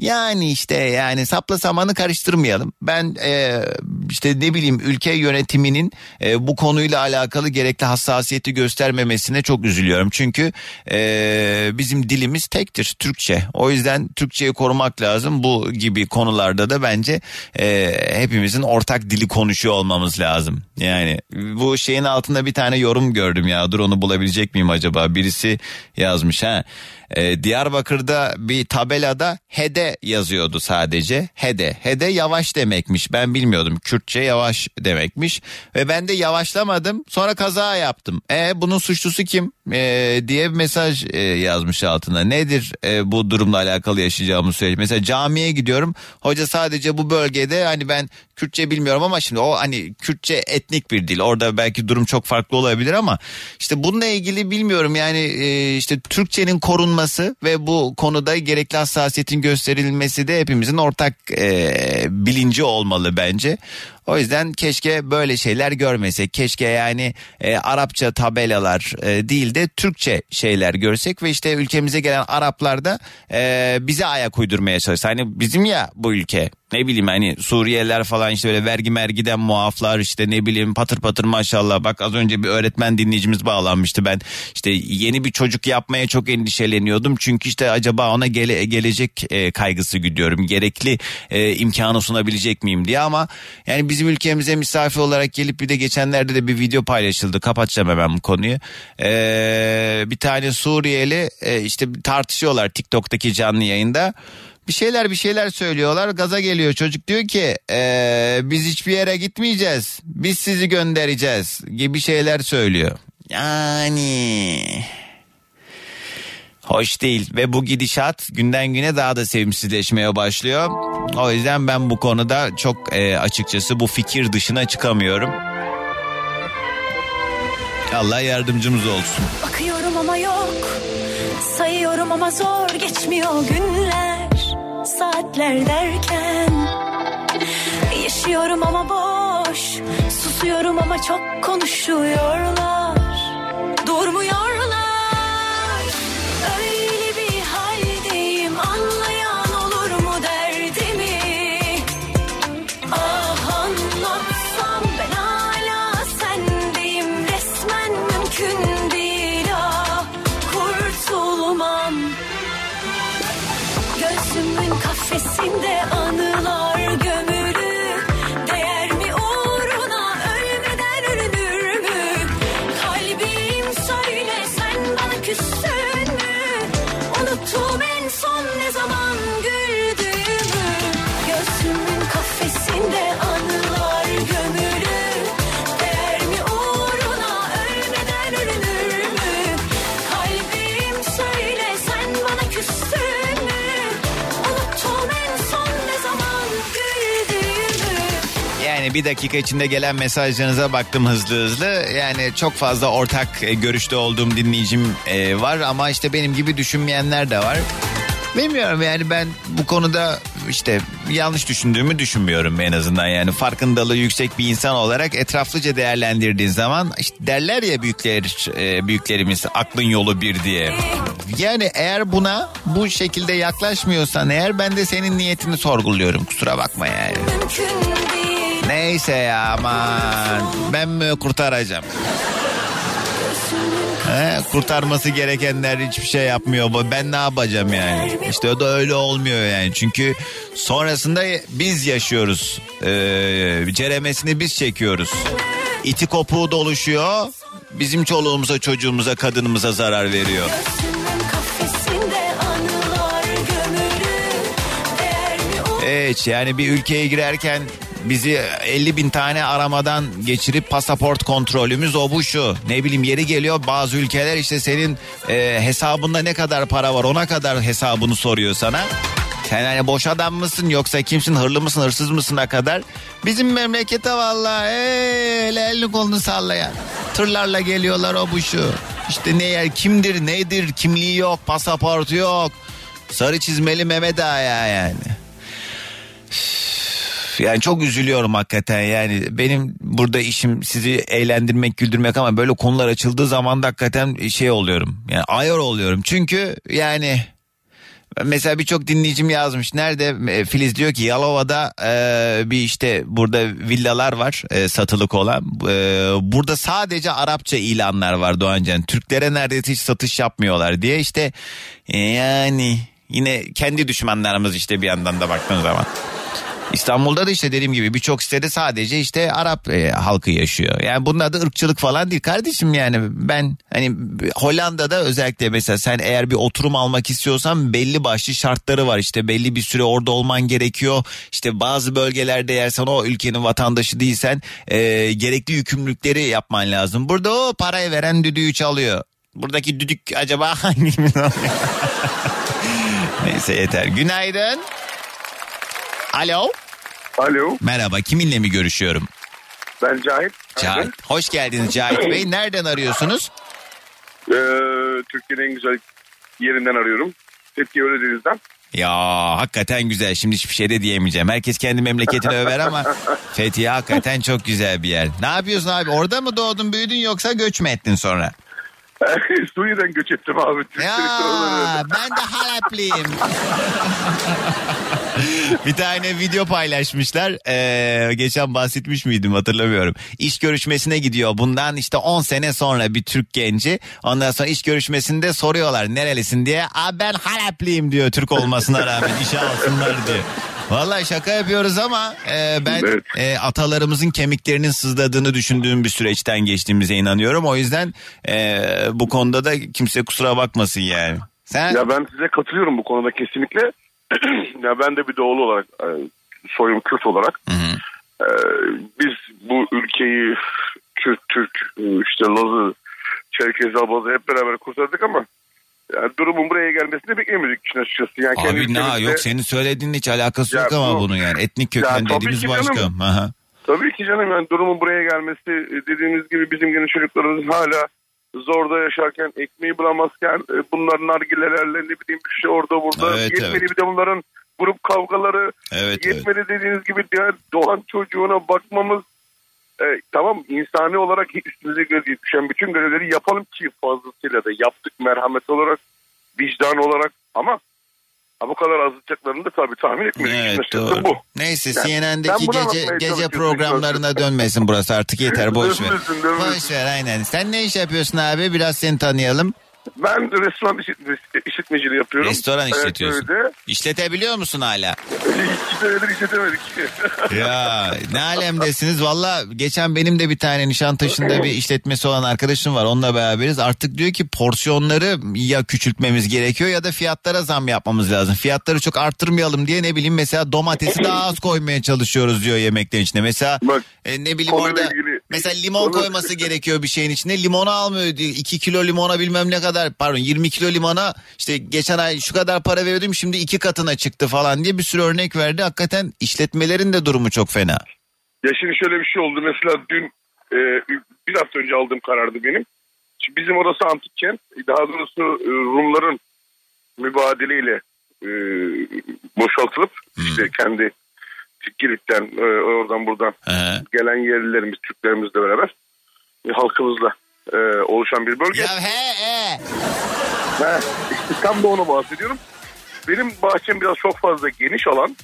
yani işte yani sapla samanı karıştırmayalım. Ben e, işte ne bileyim ülke yönetiminin e, bu konuyla alakalı gerekli hassasiyeti göstermemesine çok üzülüyorum. Çünkü e, bizim dilimiz tektir Türkçe. O yüzden Türkçeyi korumak lazım. Bu gibi konularda da bence e, hepimizin ortak dili konuşuyor olmamız lazım. Yani bu şeyin altında bir tane yorum gördüm ya. Dur onu bulabilecek miyim acaba? Birisi yazmış ha. Ee, Diyarbakır'da bir tabelada hede yazıyordu sadece. Hede. Hede yavaş demekmiş. Ben bilmiyordum. Kürtçe yavaş demekmiş. Ve ben de yavaşlamadım. Sonra kaza yaptım. E bunun suçlusu kim? E, diye bir mesaj e, yazmış altına. Nedir e, bu durumla alakalı yaşayacağımız süreç? Mesela camiye gidiyorum. Hoca sadece bu bölgede hani ben Kürtçe bilmiyorum ama şimdi o hani Kürtçe etnik bir dil. Orada belki durum çok farklı olabilir ama işte bununla ilgili bilmiyorum yani e, işte Türkçenin korunması ve bu konuda gerekli hassasiyetin gösterilmesi de hepimizin ortak e, bilinci olmalı bence. O yüzden keşke böyle şeyler görmesek. Keşke yani e, Arapça tabelalar e, değil de Türkçe şeyler görsek ve işte ülkemize gelen Araplar da e, bize ayak uydurmaya çalışsa. Hani bizim ya bu ülke ne bileyim hani Suriyeliler falan işte böyle vergi mergiden muaflar işte ne bileyim patır patır maşallah bak az önce bir öğretmen dinleyicimiz bağlanmıştı ben işte yeni bir çocuk yapmaya çok endişeleniyordum çünkü işte acaba ona gele, gelecek e, kaygısı güdüyorum gerekli e, imkanı sunabilecek miyim diye ama yani bizim ülkemize misafir olarak gelip bir de geçenlerde de bir video paylaşıldı. Kapatacağım hemen bu konuyu. E, bir tane Suriyeli e, işte tartışıyorlar TikTok'taki canlı yayında. Bir şeyler bir şeyler söylüyorlar. Gaza geliyor çocuk. Diyor ki "Ee, biz hiçbir yere gitmeyeceğiz. Biz sizi göndereceğiz. gibi şeyler söylüyor. Yani hoş değil ve bu gidişat günden güne daha da sevimsizleşmeye başlıyor. O yüzden ben bu konuda çok e, açıkçası bu fikir dışına çıkamıyorum. Allah yardımcımız olsun. Bakıyorum ama yok Sayıyorum ama zor geçmiyor günler Saatler derken. Yaşıyorum ama boş Susuyorum ama çok konuşuyorlar. Durmuyorlar I'm there. Bir dakika içinde gelen mesajlarınıza baktım hızlı hızlı. Yani çok fazla ortak e, görüşte olduğum dinleyicim e, var ama işte benim gibi düşünmeyenler de var. Bilmiyorum yani ben bu konuda işte yanlış düşündüğümü düşünmüyorum en azından yani farkındalığı yüksek bir insan olarak etraflıca değerlendirdiğin zaman işte derler ya büyükler e, büyüklerimiz aklın yolu bir diye. Yani eğer buna bu şekilde yaklaşmıyorsan eğer ben de senin niyetini sorguluyorum kusura bakma yani. Neyse ya aman ben mi kurtaracağım? He, kurtarması gerekenler hiçbir şey yapmıyor. Ben ne yapacağım yani? İşte o da öyle olmuyor yani. Çünkü sonrasında biz yaşıyoruz. Ee, ceremesini biz çekiyoruz. İti kopuğu doluşuyor. Bizim çoluğumuza, çocuğumuza, kadınımıza zarar veriyor. Evet yani bir ülkeye girerken bizi 50 bin tane aramadan geçirip pasaport kontrolümüz o bu şu. Ne bileyim yeri geliyor bazı ülkeler işte senin e, hesabında ne kadar para var ona kadar hesabını soruyor sana. Sen hani boş adam mısın yoksa kimsin hırlı mısın hırsız mısına kadar. Bizim memlekete vallahi ee, el elini kolunu sallayan. Tırlarla geliyorlar o bu şu. İşte ne yer kimdir nedir kimliği yok pasaportu yok. Sarı çizmeli Mehmet Ağa yani. Yani çok üzülüyorum hakikaten. Yani benim burada işim sizi eğlendirmek güldürmek ama böyle konular açıldığı zaman da hakikaten şey oluyorum. Yani ayar oluyorum. Çünkü yani mesela birçok dinleyicim yazmış. Nerede? E, Filiz diyor ki Yalova'da e, bir işte burada villalar var e, satılık olan. E, burada sadece Arapça ilanlar var Doğancan Türklere neredeyse hiç satış yapmıyorlar diye işte yani yine kendi düşmanlarımız işte bir yandan da baktığın zaman. İstanbul'da da işte dediğim gibi birçok sitede sadece işte Arap e, halkı yaşıyor. Yani bunun adı ırkçılık falan değil kardeşim yani ben hani Hollanda'da özellikle mesela sen eğer bir oturum almak istiyorsan belli başlı şartları var. İşte belli bir süre orada olman gerekiyor. İşte bazı bölgelerde eğer sen o ülkenin vatandaşı değilsen e, gerekli yükümlülükleri yapman lazım. Burada o parayı veren düdüğü çalıyor. Buradaki düdük acaba hangi Neyse yeter. Günaydın. Alo. Alo. Merhaba kiminle mi görüşüyorum? Ben Cahit. Cahit. Hoş geldiniz Cahit Bey. Nereden arıyorsunuz? Ee, Türkiye'nin en güzel yerinden arıyorum. Fethiye Ölüdeniz'den. Ya hakikaten güzel. Şimdi hiçbir şey de diyemeyeceğim. Herkes kendi memleketini över ama Fethiye hakikaten çok güzel bir yer. Ne yapıyorsun abi? Orada mı doğdun büyüdün yoksa göç mü ettin sonra? Suriye'den göç ettim abi. Ya ben de Halepliyim. bir tane video paylaşmışlar. Ee, geçen bahsetmiş miydim hatırlamıyorum. İş görüşmesine gidiyor. Bundan işte 10 sene sonra bir Türk genci. Ondan sonra iş görüşmesinde soruyorlar nerelisin diye. Aa ben Halepliyim diyor Türk olmasına rağmen işe alsınlar diye. Vallahi şaka yapıyoruz ama e, ben e, atalarımızın kemiklerinin sızladığını düşündüğüm bir süreçten geçtiğimize inanıyorum. O yüzden e, bu konuda da kimse kusura bakmasın yani. Sen Ya ben size katılıyorum bu konuda kesinlikle. ya ben de bir doğulu olarak e, soyum Kürt olarak e, biz bu ülkeyi Kürt, Türk, e, işte Lazı, Çerkez, Abazı hep beraber kurtardık ama yani durumun buraya gelmesini beklemiyorduk işin açıkçası. Yani kendi Abi ne ülkemizde- yok senin söylediğin hiç alakası Ya yok ama bu- bunun yani. Etnik Ya köken tabii dediğimiz başka. canım. Aha. Tabii ki canım yani durumun buraya gelmesi dediğiniz gibi bizim gene çocuklarımız hala zorda yaşarken ekmeği bulamazken e, bunlar nargilelerle ne bileyim bir şey orada burada Evet, yetmedi evet. bir de bunların grup kavgaları Evet, yetmedi dediğiniz gibi diğer doğan çocuğuna bakmamız e, tamam insani olarak üstümüze göre düşen bütün görevleri yapalım ki fazlasıyla da yaptık merhamet olarak vicdan olarak ama ha, bu kadar azıtacaklarını da tabii tahmin etmedik. Evet doğru. Bu. Neyse Yani CNN'deki gece gece programlarına dönmesin burası artık yeter boş ver. Boş ver aynen. Sen ne iş yapıyorsun abi? Biraz seni tanıyalım. Ben restoran işletmeciliği yapıyorum. Restoran işletiyorsun. Evet, İşletebiliyor musun hala? İki senedir işletemedik. Ya ne alemdesiniz. Valla geçen benim de bir tane Nişantaşı'nda bir işletmesi olan arkadaşım var. Onunla beraberiz. Artık diyor ki porsiyonları ya küçültmemiz gerekiyor ya da fiyatlara zam yapmamız lazım. Fiyatları çok arttırmayalım diye ne bileyim mesela domatesi daha az koymaya çalışıyoruz diyor yemeklerin içine. Mesela e, ne bileyim orada mesela limon koyması gerekiyor bir şeyin içine. Limonu almıyor. 2 kilo limona bilmem ne kadar pardon 20 kilo limona işte geçen ay şu kadar para veriyordum şimdi iki katına çıktı falan diye bir sürü örnek verdi. Hakikaten işletmelerin de durumu çok fena. Ya şimdi şöyle bir şey oldu. Mesela dün e, bir hafta önce aldığım karardı benim. Şimdi bizim orası antik kent. Daha doğrusu e, Rumların mübadeleyle e, boşaltılıp işte kendi Girit'ten e, oradan buradan gelen yerlilerimiz Türklerimizle beraber e, halkımızla e, oluşan bir bölge. Ya he he. Ha, işte tam da onu bahsediyorum. Benim bahçem biraz çok fazla geniş alan.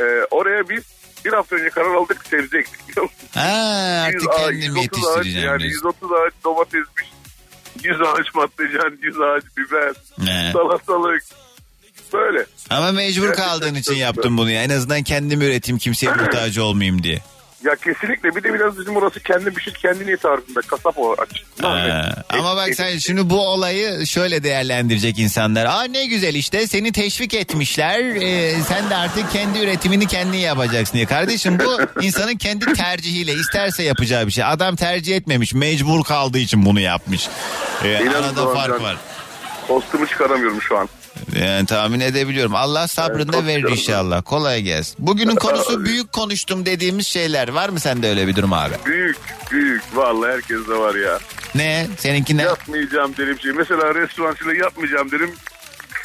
E, oraya biz bir hafta önce karar aldık sebze ektik biliyor musun? Ha, artık 100 ağaç, kendim 130 ağaç, yetiştireceğim yani diyorsun. 130 ağaç domatesmiş, Yüz ağaç patlıcan, yüz ağaç biber, Ne? salatalık. Böyle. Ama mecbur Gerçekten kaldığın için çok yaptım bunu ya. En azından kendim üreteyim kimseye muhtaç olmayayım diye. Ya kesinlikle bir de biraz bizim orası kendi pişir kendini ye tarzında kasap o açısından. Ha, Ama bak sen şimdi bu olayı şöyle değerlendirecek insanlar. Aa ne güzel işte seni teşvik etmişler. Ee, sen de artık kendi üretimini kendin yapacaksın diye. Kardeşim bu insanın kendi tercihiyle isterse yapacağı bir şey. Adam tercih etmemiş mecbur kaldığı için bunu yapmış. Ee, arada fark var. Tostumu çıkaramıyorum şu an. Yani tahmin edebiliyorum. Allah sabrını da verir inşallah. Kolay gelsin. Bugünün konusu büyük konuştum dediğimiz şeyler. Var mı sende öyle bir durum abi? Büyük büyük vallahi herkes de var ya. Ne? Seninki ne? Yapmayacağım derim şey. Mesela restorancılığı yapmayacağım derim.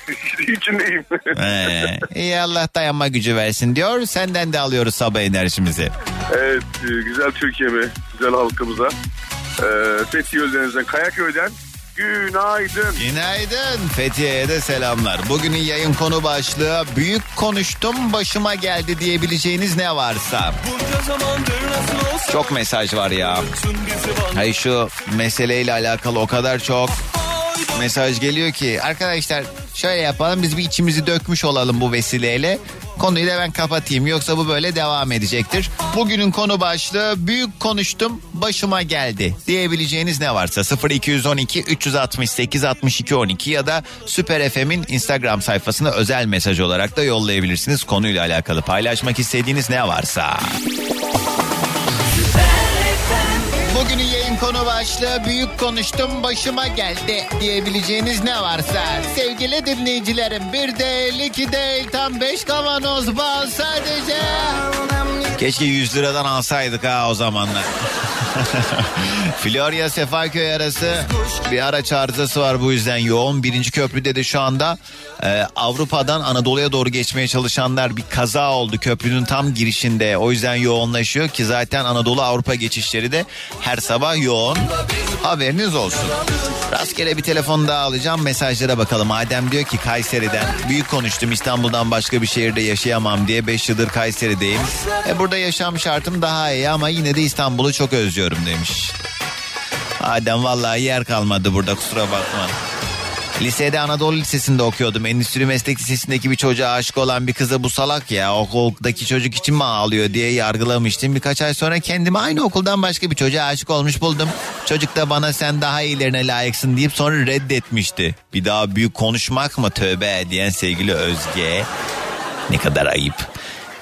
İçindeyim. Ee, iyi Allah dayanma gücü versin diyor. Senden de alıyoruz sabah enerjimizi. evet e, güzel Türkiye'me, güzel halkımıza. Ee, Fethiye Öldeniz'den, Kayaköy'den günaydın. Günaydın. Fethiye'ye de selamlar. Bugünün yayın konu başlığı büyük konuştum başıma geldi diyebileceğiniz ne varsa. Çok mesaj var ya. Hayır şu meseleyle alakalı o kadar çok mesaj geliyor ki arkadaşlar şöyle yapalım biz bir içimizi dökmüş olalım bu vesileyle. Konuyu da ben kapatayım yoksa bu böyle devam edecektir. Bugünün konu başlığı büyük konuştum başıma geldi diyebileceğiniz ne varsa 0212 368 62 12 ya da Süper FM'in Instagram sayfasına özel mesaj olarak da yollayabilirsiniz. Konuyla alakalı paylaşmak istediğiniz ne varsa. Konu başlığı büyük konuştum başıma geldi diyebileceğiniz ne varsa. Sevgili dinleyicilerim bir değil iki değil tam beş kavanoz bal sadece. Keşke 100 liradan alsaydık ha o zamanlar. Florya Sefaköy arası bir araç arızası var bu yüzden yoğun. Birinci köprüde de şu anda e, Avrupa'dan Anadolu'ya doğru geçmeye çalışanlar bir kaza oldu köprünün tam girişinde. O yüzden yoğunlaşıyor ki zaten Anadolu Avrupa geçişleri de her sabah yoğun. Haberiniz olsun. Rastgele bir telefon daha alacağım mesajlara bakalım. Adem diyor ki Kayseri'den büyük konuştum İstanbul'dan başka bir şehirde yaşayamam diye 5 yıldır Kayseri'deyim. E burada yaşam şartım daha iyi ama yine de İstanbul'u çok özlüyorum demiş. Adem vallahi yer kalmadı burada kusura bakma. Lisede Anadolu Lisesi'nde okuyordum. Endüstri Meslek Lisesi'ndeki bir çocuğa aşık olan bir kıza bu salak ya okuldaki çocuk için mi ağlıyor diye yargılamıştım. Birkaç ay sonra kendimi aynı okuldan başka bir çocuğa aşık olmuş buldum. Çocuk da bana sen daha iyilerine layıksın deyip sonra reddetmişti. Bir daha büyük konuşmak mı tövbe diyen sevgili Özge. Ne kadar ayıp.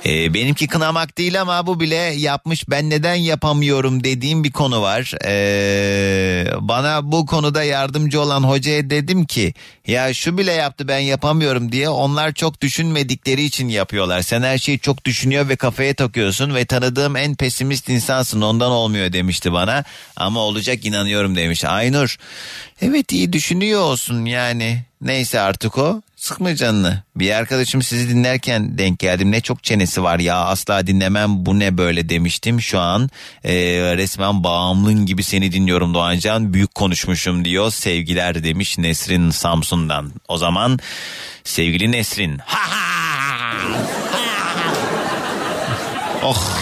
Ee, benimki kınamak değil ama bu bile yapmış ben neden yapamıyorum dediğim bir konu var. Ee, bana bu konuda yardımcı olan hocaya dedim ki ya şu bile yaptı ben yapamıyorum diye onlar çok düşünmedikleri için yapıyorlar. Sen her şeyi çok düşünüyor ve kafaya takıyorsun ve tanıdığım en pesimist insansın ondan olmuyor demişti bana. Ama olacak inanıyorum demiş. Aynur evet iyi düşünüyor olsun yani neyse artık o sıkma canını. Bir arkadaşım sizi dinlerken denk geldim ne çok çenesi var ya asla dinlemem bu ne böyle demiştim. Şu an e, resmen bağımlın gibi seni dinliyorum Doğancan büyük konuşmuşum diyor sevgiler demiş Nesrin Samsun'dan. O zaman sevgili Nesrin. Ha Oh.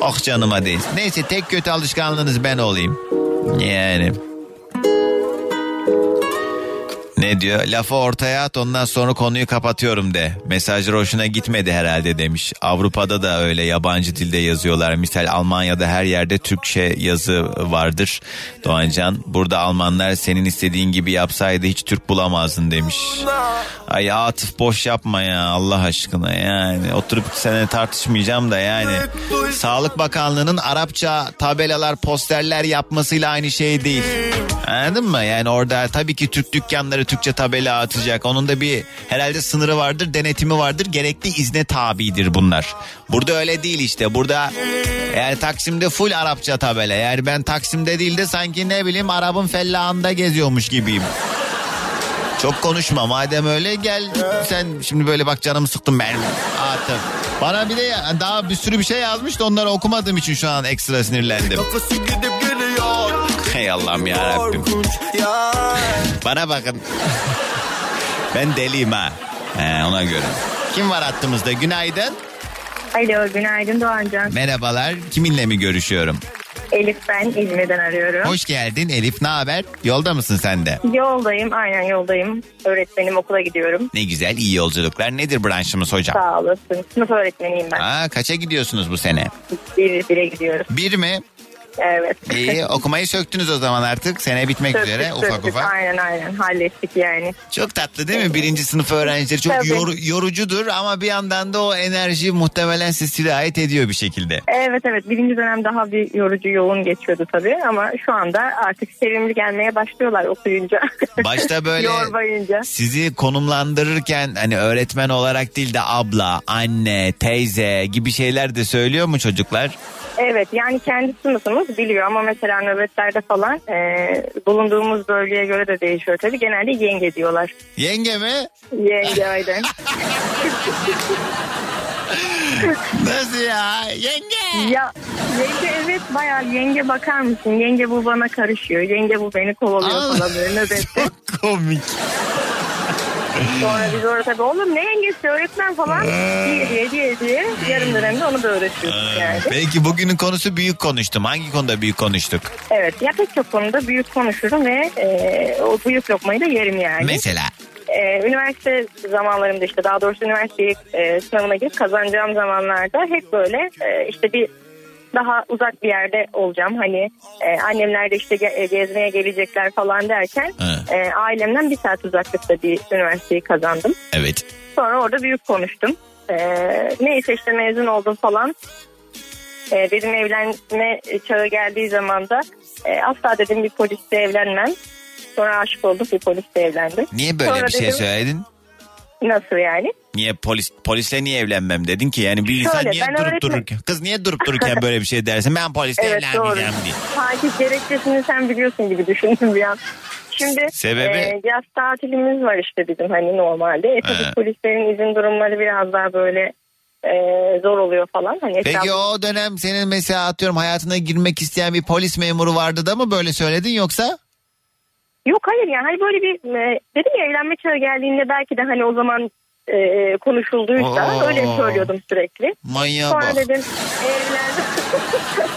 Oh canıma değil. Neyse tek kötü alışkanlığınız ben olayım. Yani. Ne diyor? Lafı ortaya at ondan sonra konuyu kapatıyorum de. Mesajlar hoşuna gitmedi herhalde demiş. Avrupa'da da öyle yabancı dilde yazıyorlar. Misal Almanya'da her yerde Türkçe yazı vardır. Doğancan burada Almanlar senin istediğin gibi yapsaydı hiç Türk bulamazdın demiş. Ay Atıf boş yapma ya Allah aşkına yani. Oturup seninle tartışmayacağım da yani. Sağlık Bakanlığı'nın Arapça tabelalar posterler yapmasıyla aynı şey değil. Anladın mı? Yani orada tabii ki Türk dükkanları Türkçe tabela atacak. Onun da bir herhalde sınırı vardır, denetimi vardır. Gerekli izne tabidir bunlar. Burada öyle değil işte. Burada yani Taksim'de full Arapça tabela. Yani ben Taksim'de değil de sanki ne bileyim Arap'ın fellahında geziyormuş gibiyim. Çok konuşma madem öyle gel sen şimdi böyle bak canımı sıktım ben. Atıp. Bana bir de daha bir sürü bir şey yazmış da onları okumadığım için şu an ekstra sinirlendim. Hey Allah'ım ya Rabbim. Bana bakın. Ben deliyim ha. He, ona göre. Kim var hattımızda? Günaydın. Alo günaydın Doğancan. Merhabalar. Kiminle mi görüşüyorum? Elif ben İzmir'den arıyorum. Hoş geldin Elif ne haber? Yolda mısın sen de? Yoldayım aynen yoldayım. Öğretmenim okula gidiyorum. Ne güzel iyi yolculuklar. Nedir branşımız hocam? Sağ olasın. Sınıf öğretmeniyim ben. Aa, kaça gidiyorsunuz bu sene? Bir, bire gidiyoruz. Bir mi? Evet. İyi okumayı söktünüz o zaman artık. Sene bitmek Söktük, üzere ufak söktük. ufak. Aynen aynen hallettik yani. Çok tatlı değil mi? Birinci sınıf öğrencileri çok Tabii. yor- yorucudur ama bir yandan da o enerji muhtemelen size sirayet ediyor bir şekilde. Evet evet birinci dönem daha bir yorucu yoğun geçiyordu tabii ama şu anda artık sevimli gelmeye başlıyorlar okuyunca. Başta böyle Yormayınca. sizi konumlandırırken hani öğretmen olarak değil de abla, anne, teyze gibi şeyler de söylüyor mu çocuklar? Evet yani kendi sınıfımız biliyor ama mesela nöbetlerde falan e, bulunduğumuz bölgeye göre de değişiyor tabii. Genelde yenge diyorlar. Yenge mi? Yenge aynen. Nasıl ya? Yenge. Ya yenge evet bayağı yenge bakar mısın? Yenge bu bana karışıyor. Yenge bu beni kovalıyor falan böyle nöbette. Komik. Sonra biz orada tabii oğlum ne yengesi öğretmen falan diye diye diye diye yarım dönemde onu da öğretiyoruz yani. Peki bugünün konusu büyük konuştum. Hangi konuda büyük konuştuk? Evet ya pek çok konuda büyük konuşurum ve e, o büyük lokmayı da yerim yani. Mesela. Ee, üniversite zamanlarımda işte daha doğrusu üniversite e, sınavına girip kazanacağım zamanlarda hep böyle e, işte bir daha uzak bir yerde olacağım. Hani e, annemler de işte ge- e, gezmeye gelecekler falan derken e, ailemden bir saat uzaklıkta bir üniversiteyi kazandım. Evet. Sonra orada büyük konuştum. E, neyse işte mezun oldum falan. E, dedim evlenme çağı geldiği zaman da e, asla dedim bir polisle evlenmem. Sonra aşık oldum bir polisle evlendim. Niye böyle Sonra bir şey dedim, söyledin? Nasıl yani? Niye polis polisle niye evlenmem dedin ki? Yani bir insan Şöyle, niye ben durup öğretmen- dururken kız niye durup dururken böyle bir şey dersin? Ben polisle Evet doğru. evlenmeyeceğim diye. Sanki gerekçesini sen biliyorsun gibi düşündüm bir an. Şimdi Sebebi? e, yaz tatilimiz var işte bizim hani normalde. E tabii He. polislerin izin durumları biraz daha böyle e, zor oluyor falan. Hani Peki etrafı- o dönem senin mesela atıyorum hayatına girmek isteyen bir polis memuru vardı da mı böyle söyledin yoksa? Yok hayır yani hani böyle bir e, dedim ya evlenme çağı geldiğinde belki de hani o zaman e, konuşulduysa Oo. öyle söylüyordum sürekli. Manyağa Sonra bak. dedim evlendim.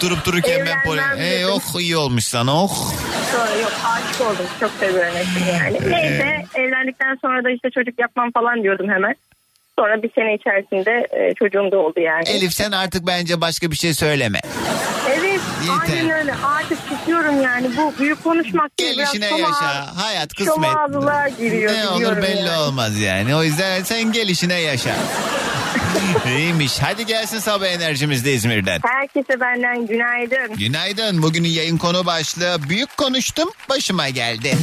Durup dururken ben polis... Evlenmem dedim. oh iyi olmuş sana oh. Sonra yok aşık oldum. Çok seviyorum hepsini yani. Neyse evlendikten sonra da işte çocuk yapmam falan diyordum hemen. Sonra bir sene içerisinde e, çocuğum da oldu yani. Elif sen artık bence başka bir şey söyleme. Evet Yeter. aynen öyle. Artık çıkıyorum yani. Bu büyük konuşmak Gelişine şom yaşa. Hayat kısmet. giriyor. Ne olur biliyorum belli yani. olmaz yani. O yüzden sen gelişine yaşa. İyiymiş. Hadi gelsin sabah enerjimiz de İzmir'den. Herkese benden günaydın. Günaydın. Bugünün yayın konu başlığı büyük konuştum başıma geldi.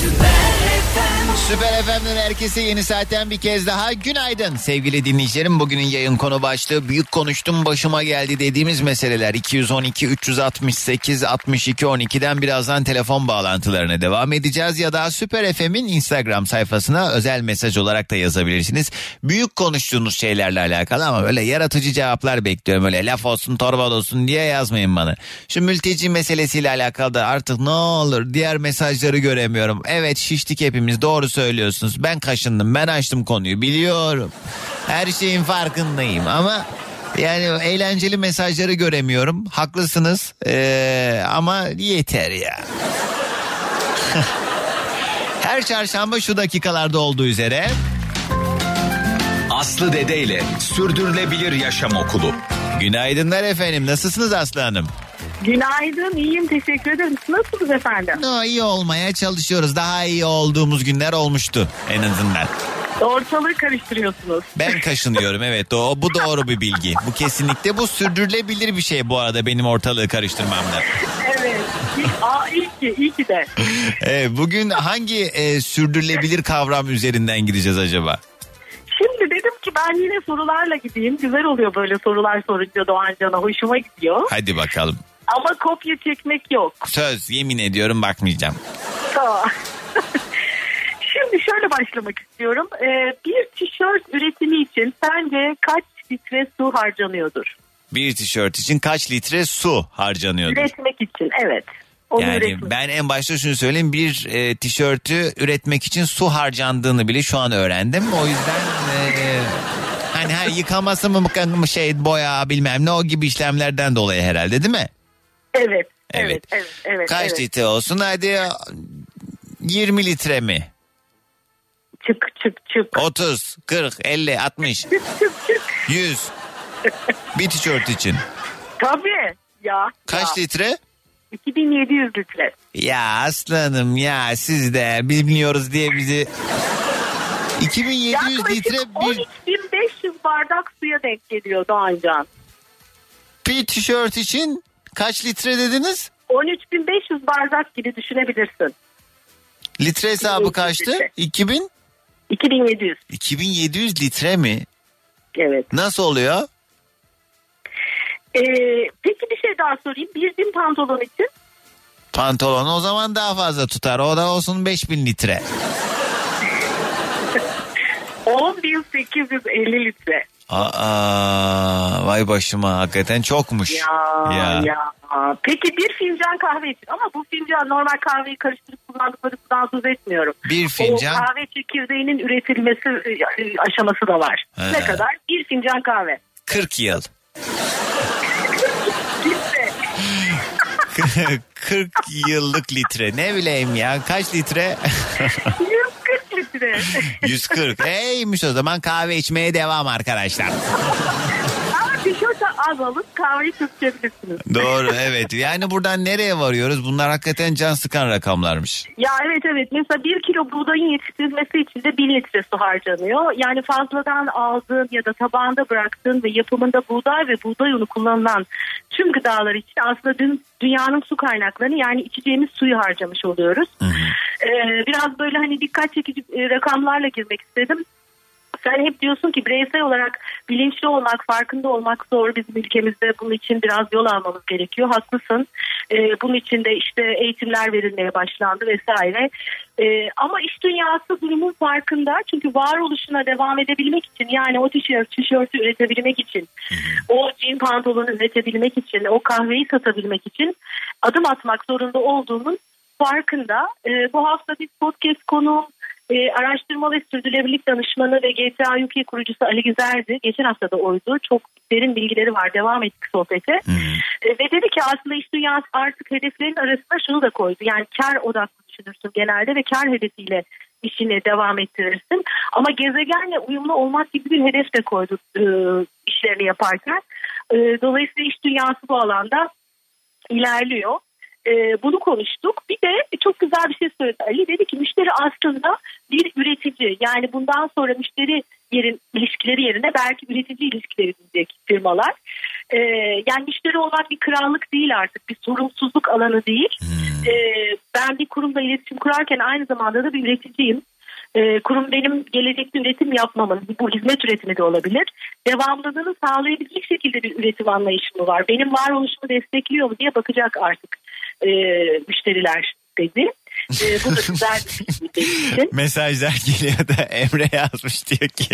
Süper FM'den herkese yeni saatten bir kez daha günaydın sevgili dinleyicilerim. Bugünün yayın konu başlığı büyük konuştum başıma geldi dediğimiz meseleler 212 368 62 12'den birazdan telefon bağlantılarına devam edeceğiz ya da Süper FM'in Instagram sayfasına özel mesaj olarak da yazabilirsiniz. Büyük konuştuğunuz şeylerle alakalı ama böyle yaratıcı cevaplar bekliyorum. Öyle laf olsun torba olsun diye yazmayın bana. Şu mülteci meselesiyle alakalı da artık ne olur diğer mesajları göremiyorum. Evet şiştik hepimiz doğru söylüyorsunuz. Ben kaşındım ben açtım konuyu biliyorum. Her şeyin farkındayım ama yani eğlenceli mesajları göremiyorum. Haklısınız Ee, ama yeter ya. Her çarşamba şu dakikalarda olduğu üzere Aslı Dede ile Sürdürülebilir Yaşam Okulu. Günaydınlar efendim. Nasılsınız Aslı Hanım? Günaydın, iyiyim. Teşekkür ederim. Nasılsınız efendim? No, iyi olmaya çalışıyoruz. Daha iyi olduğumuz günler olmuştu en azından. Ortalığı karıştırıyorsunuz. Ben kaşınıyorum evet o bu doğru bir bilgi. Bu kesinlikle bu sürdürülebilir bir şey bu arada benim ortalığı karıştırmamda. Evet. Aa, iyi ki, iyi ki de. Evet, bugün hangi e, sürdürülebilir kavram üzerinden gideceğiz acaba? Şimdi dedim ki ben yine sorularla gideyim. Güzel oluyor böyle sorular sorunca Doğan Can'a. Hoşuma gidiyor. Hadi bakalım. Ama kopya çekmek yok. Söz yemin ediyorum bakmayacağım. Tamam. Şimdi şöyle başlamak istiyorum. Ee, bir tişört üretimi için sence kaç litre su harcanıyordur? Bir tişört için kaç litre su harcanıyordur? Üretmek için evet. Onu Yani üretmek. ben en başta şunu söyleyeyim bir e, tişörtü üretmek için su harcandığını bile şu an öğrendim. O yüzden e, hani her yıkaması mı mı şey boya bilmem ne o gibi işlemlerden dolayı herhalde değil mi? Evet. Evet. Evet. Evet. Kaç evet. litre olsun hadi 20 litre mi? Çık çık çık. 30, 40, 50, 60, Çık çık çık. 100. Bir tişört için. Tabii. Ya. Kaç ya. litre? 2700 litre. Ya aslanım ya siz de bilmiyoruz diye bizi 2700 Yaklaşık litre bir, 13500 bardak suya denk geliyor Doğancan. bir tişört için kaç litre dediniz? 13500 bardak gibi düşünebilirsin. Litre hesabı 2700 kaçtı? litre. 2000? 2700. 2700 litre mi? Evet. Nasıl oluyor? Ee, peki bir şey daha sorayım. Bir din pantolon için Pantolon o zaman daha fazla tutar. O da olsun 5000 litre. 10850 litre. Aa, vay başıma hakikaten çokmuş. Ya, ya. Peki bir fincan kahve için ama bu fincan normal kahveyi karıştırıp kullandıkları sudan söz etmiyorum. Bir fincan? O kahve çekirdeğinin üretilmesi e, aşaması da var. He. Ne kadar? Bir fincan kahve. 40 yıl. Litre. 40 yıllık litre ne bileyim ya kaç litre? 140 litre. 140. Eymiş o zaman kahve içmeye devam arkadaşlar. Ama tişörtü az alıp kahveyi çok içebilirsiniz. Doğru evet. Yani buradan nereye varıyoruz? Bunlar hakikaten can sıkan rakamlarmış. Ya evet evet mesela bir kilo buğdayın yetiştirilmesi için de bir litre su harcanıyor. Yani fazladan aldığın ya da tabağında bıraktığın ve yapımında buğday ve buğday unu kullanılan tüm gıdalar için aslında dün dünyanın su kaynaklarını yani içeceğimiz suyu harcamış oluyoruz. Ee, biraz böyle hani dikkat çekici e, rakamlarla girmek istedim. Sen hep diyorsun ki bireysel olarak bilinçli olmak, farkında olmak zor. Bizim ülkemizde bunun için biraz yol almamız gerekiyor. Haklısın. Ee, bunun için de işte eğitimler verilmeye başlandı vesaire. Ee, ama iş dünyası durumun farkında. Çünkü varoluşuna devam edebilmek için yani o tişört, tişörtü üretebilmek için, o jean pantolonu üretebilmek için, o kahveyi satabilmek için adım atmak zorunda olduğunun farkında. Ee, bu hafta biz podcast konuğum e, araştırma ve sürdürülebilirlik danışmanı ve GTA UK kurucusu Ali Güzel'di. Geçen hafta da oydu. Çok derin bilgileri var. Devam ettik sohbete. E, ve dedi ki aslında iş dünyası artık hedeflerin arasına şunu da koydu. Yani kar odaklı düşünürsün genelde ve kar hedefiyle işini devam ettirirsin. Ama gezegenle uyumlu olmak gibi bir hedef de koydu e, işlerini yaparken. E, dolayısıyla iş dünyası bu alanda ilerliyor. Ee, bunu konuştuk. Bir de çok güzel bir şey söyledi Ali. Dedi ki müşteri aslında bir üretici. Yani bundan sonra müşteri yerin ilişkileri yerine belki üretici ilişkileri diyecek firmalar. Ee, yani müşteri olmak bir krallık değil artık. Bir sorumsuzluk alanı değil. Ee, ben bir kurumda iletişim kurarken aynı zamanda da bir üreticiyim. Ee, kurum benim gelecekte üretim yapmamın, bu hizmet üretimi de olabilir. Devamlılığını sağlayabilecek şekilde bir üretim anlayışı mı var? Benim varoluşumu destekliyor mu diye bakacak artık e, müşteriler dedi. E, bu da güzel bir şey. Mesajlar geliyor da Emre yazmış diyor ki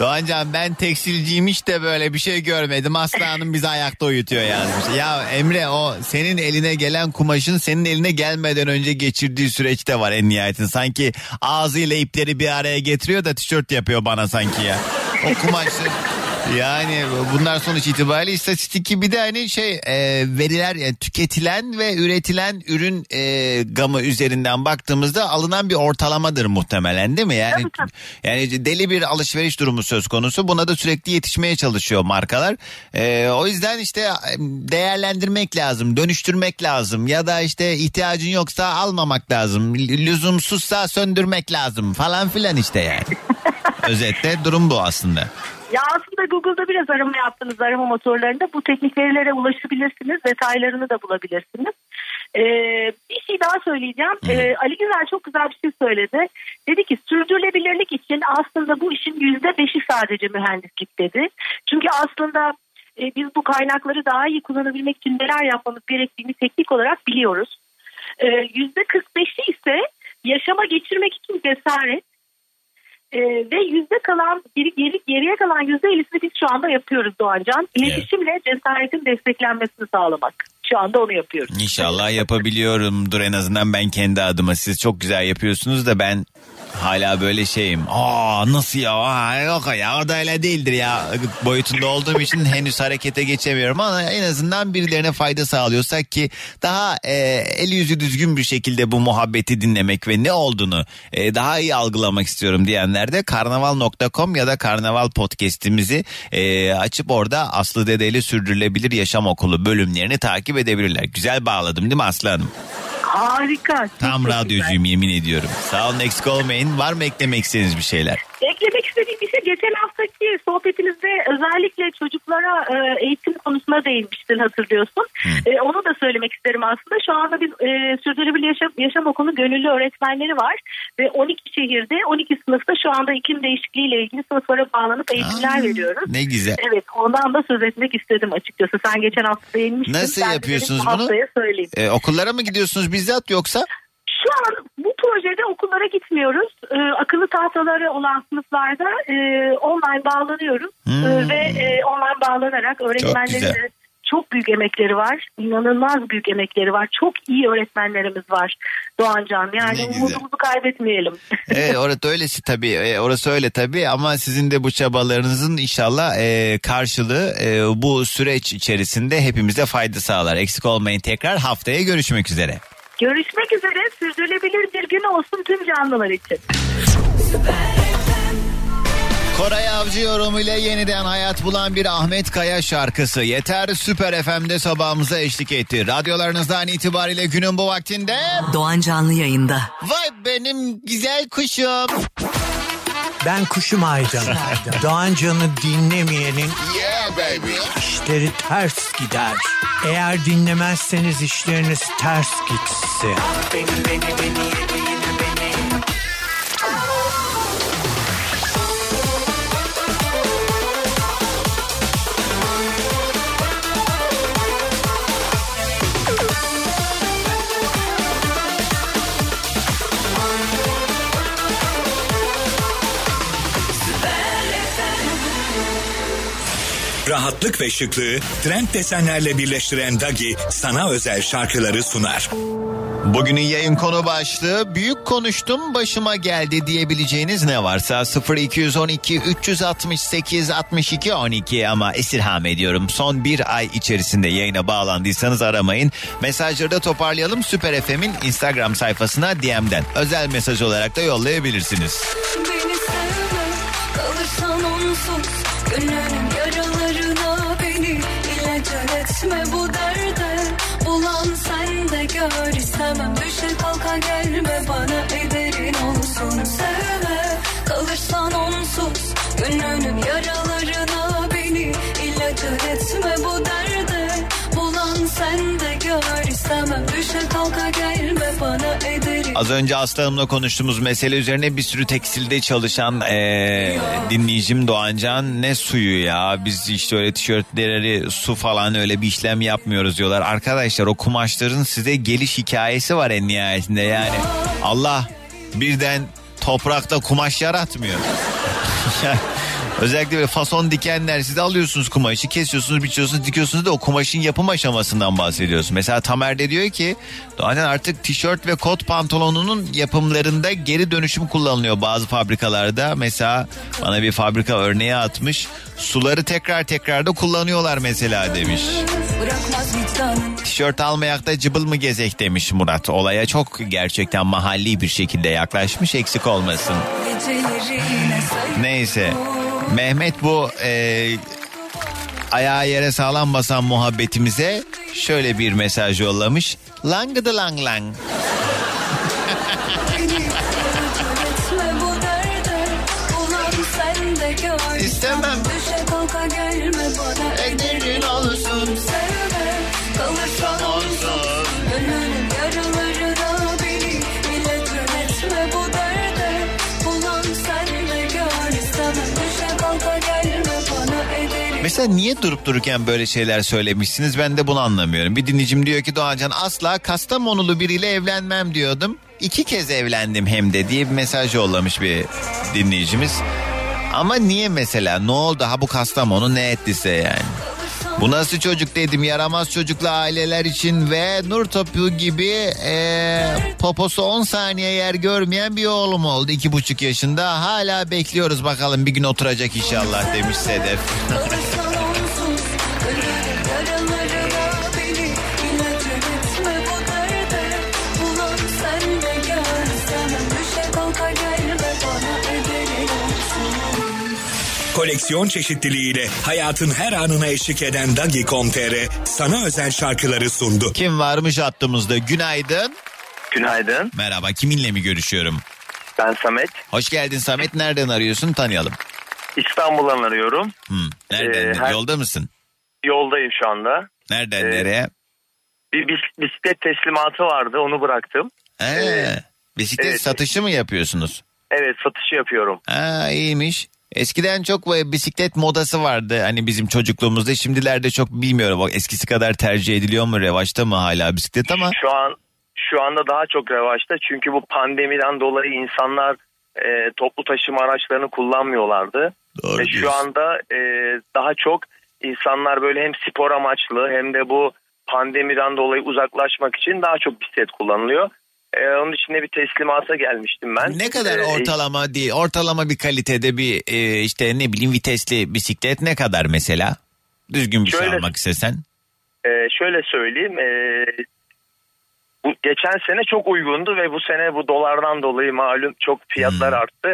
Doğancan ben tekstilciymiş de böyle bir şey görmedim Aslı Hanım bizi ayakta uyutuyor yazmış. Ya Emre o senin eline gelen kumaşın senin eline gelmeden önce geçirdiği süreçte var en nihayetinde. Sanki ağzıyla ipleri bir araya getiriyor da tişört yapıyor bana sanki ya. O kumaşın yani bunlar sonuç itibariyle istatistik gibi de hani şey e, veriler yani tüketilen ve üretilen ürün e, gamı üzerinden baktığımızda alınan bir ortalamadır muhtemelen değil mi? Yani yani deli bir alışveriş durumu söz konusu. Buna da sürekli yetişmeye çalışıyor markalar. E, o yüzden işte e, değerlendirmek lazım, dönüştürmek lazım ya da işte ihtiyacın yoksa almamak lazım. Lüzumsuzsa söndürmek lazım falan filan işte yani. Özetle durum bu aslında. Ya aslında Google'da biraz arama yaptığınız arama motorlarında bu teknik verilere ulaşabilirsiniz. Detaylarını da bulabilirsiniz. Ee, bir şey daha söyleyeceğim. Ee, Ali Güzel çok güzel bir şey söyledi. Dedi ki sürdürülebilirlik için aslında bu işin yüzde beşi sadece mühendislik dedi. Çünkü aslında e, biz bu kaynakları daha iyi kullanabilmek için neler yapmamız gerektiğini teknik olarak biliyoruz. Ee, Yüzde 45'i ise yaşama geçirmek için cesaret, ee, ve yüzde kalan geri, geri, geriye kalan yüzde ellisini biz şu anda yapıyoruz Doğancan. İletişimle cesaretin desteklenmesini sağlamak. Şu anda onu yapıyoruz. İnşallah yapabiliyorumdur en azından ben kendi adıma. Siz çok güzel yapıyorsunuz da ben hala böyle şeyim. Aa nasıl ya? Aa, yok ya o da öyle değildir ya. Boyutunda olduğum için henüz harekete geçemiyorum ama en azından birilerine fayda sağlıyorsak ki daha e, eli yüzü düzgün bir şekilde bu muhabbeti dinlemek ve ne olduğunu e, daha iyi algılamak istiyorum diyenler de karnaval.com ya da karnaval podcast'imizi e, açıp orada Aslı Dede ile Sürdürülebilir Yaşam Okulu bölümlerini takip edebilirler. Güzel bağladım değil mi Aslı Hanım? Harika. Tam radyocuyum yemin ediyorum. Sağ olun eksik olmayın. Var mı eklemek istediğiniz bir şeyler? Eklemek istediğim bir şey geçen haftaki sohbetinizde özellikle çocuklara e, eğitim konusuna değinmiştin hatırlıyorsun. E, onu da söylemek isterim aslında. Şu anda biz e, Sürdürülebilir Yaşam, Yaşam Okulu gönüllü öğretmenleri var. Ve 12 şehirde 12 sınıfta şu anda iklim değişikliğiyle ilgili sınıflara bağlanıp eğitimler veriyoruz. Ne güzel. Evet ondan da söz etmek istedim açıkçası. Sen geçen hafta değinmiştin. Nasıl Ben yapıyorsunuz bunu? Haftaya söyleyeyim. E, okullara mı gidiyorsunuz bizzat yoksa? Şu an projede okullara gitmiyoruz. Ee, akıllı tahtaları olan sınıflarda e, online bağlanıyoruz. Hmm. Ee, ve e, online bağlanarak öğretmenlerin çok büyük emekleri var. İnanılmaz büyük emekleri var. Çok iyi öğretmenlerimiz var Doğancan. Yani umudumuzu kaybetmeyelim. Evet orası öylesi tabii. E, orası öyle tabii ama sizin de bu çabalarınızın inşallah e, karşılığı e, bu süreç içerisinde hepimize fayda sağlar. Eksik olmayın tekrar haftaya görüşmek üzere. Görüşmek üzere. Sürdürülebilir bir gün olsun tüm canlılar için. Koray Avcı yorumuyla yeniden hayat bulan bir Ahmet Kaya şarkısı. Yeter Süper FM'de sabahımıza eşlik etti. Radyolarınızdan itibariyle günün bu vaktinde... Doğan Canlı yayında. Vay benim güzel kuşum. Ben kuşum Aydan. Doğan Can'ı dinlemeyenin Yeah baby. işleri ters gider. Eğer dinlemezseniz işleriniz ters gitsin. Beni beni beni Rahatlık ve şıklığı trend desenlerle birleştiren Dagi sana özel şarkıları sunar. Bugünün yayın konu başlığı büyük konuştum başıma geldi diyebileceğiniz ne varsa 0212 368 62 12 ama istirham ediyorum son bir ay içerisinde yayına bağlandıysanız aramayın. Mesajları da toparlayalım Süper FM'in Instagram sayfasına DM'den özel mesaj olarak da yollayabilirsiniz. Beni sevme kalırsan onsuz Gönlünün etme bu derde Bulan sen de gör istemem Düşe kalka gelme. Bana ederin olsun Sevme. Kalırsan onsuz Gönlünün yaralarına beni ilacı etme bu derde sen de gör istemem Düşe kalka gelme bana ederin Az önce Aslı konuştuğumuz mesele üzerine bir sürü tekstilde çalışan eee, dinleyicim Doğancan ne suyu ya biz işte öyle tişörtleri su falan öyle bir işlem yapmıyoruz diyorlar. Arkadaşlar o kumaşların size geliş hikayesi var en nihayetinde yani Allah birden toprakta kumaş yaratmıyor. Özellikle böyle fason dikenler siz alıyorsunuz kumaşı kesiyorsunuz biçiyorsunuz dikiyorsunuz da o kumaşın yapım aşamasından bahsediyoruz. Mesela Tamer de diyor ki Doğan artık tişört ve kot pantolonunun yapımlarında geri dönüşüm kullanılıyor bazı fabrikalarda. Mesela bana bir fabrika örneği atmış suları tekrar tekrar da kullanıyorlar mesela demiş. Tişört almayak da cıbıl mı gezek demiş Murat. Olaya çok gerçekten mahalli bir şekilde yaklaşmış eksik olmasın. Neyse. Mehmet bu e, ayağı yere sağlam basan muhabbetimize şöyle bir mesaj yollamış. Langıdı lang lang. İstemem. Mesela niye durup dururken böyle şeyler söylemişsiniz ben de bunu anlamıyorum. Bir dinleyicim diyor ki Doğancan asla Kastamonulu biriyle evlenmem diyordum. İki kez evlendim hem de diye bir mesaj yollamış bir dinleyicimiz. Ama niye mesela ne oldu ha bu Kastamonu ne ettiyse yani. Bu nasıl çocuk dedim yaramaz çocuklu aileler için ve nur topu gibi e, poposu 10 saniye yer görmeyen bir oğlum oldu. iki buçuk yaşında hala bekliyoruz bakalım bir gün oturacak inşallah demiş Sedef. Koleksiyon çeşitliliğiyle hayatın her anına eşlik eden Dagi.com.tr sana özel şarkıları sundu. Kim varmış hattımızda günaydın. Günaydın. Merhaba kiminle mi görüşüyorum? Ben Samet. Hoş geldin Samet nereden arıyorsun tanıyalım. İstanbul'dan arıyorum. Hmm, nereden Ee, her- yolda mısın? Yoldayım şu anda. Nereden Ee, nereye? Bir bis- bisiklet teslimatı vardı onu bıraktım. Ee, bisiklet evet. satışı mı yapıyorsunuz? Evet satışı yapıyorum. Ha iyiymiş. Eskiden çok bisiklet modası vardı hani bizim çocukluğumuzda. Şimdilerde çok bilmiyorum. Eskisi kadar tercih ediliyor mu? Revaçta mı hala bisiklet ama? Şu an şu anda daha çok revaçta çünkü bu pandemiden dolayı insanlar e, toplu taşıma araçlarını kullanmıyorlardı. Doğru Ve şu anda e, daha çok insanlar böyle hem spor amaçlı hem de bu pandemiden dolayı uzaklaşmak için daha çok bisiklet kullanılıyor. E, onun için de bir teslimata gelmiştim ben. Ne kadar E, ortalama değil, ortalama bir kalitede bir e, işte ne bileyim vitesli bisiklet ne kadar mesela? Düzgün bir şey Şöyle- almak istesen. Ee, şöyle söyleyeyim. ee, bu geçen sene çok uygundu ve bu sene bu dolardan dolayı malum çok fiyatlar Hmm. arttı.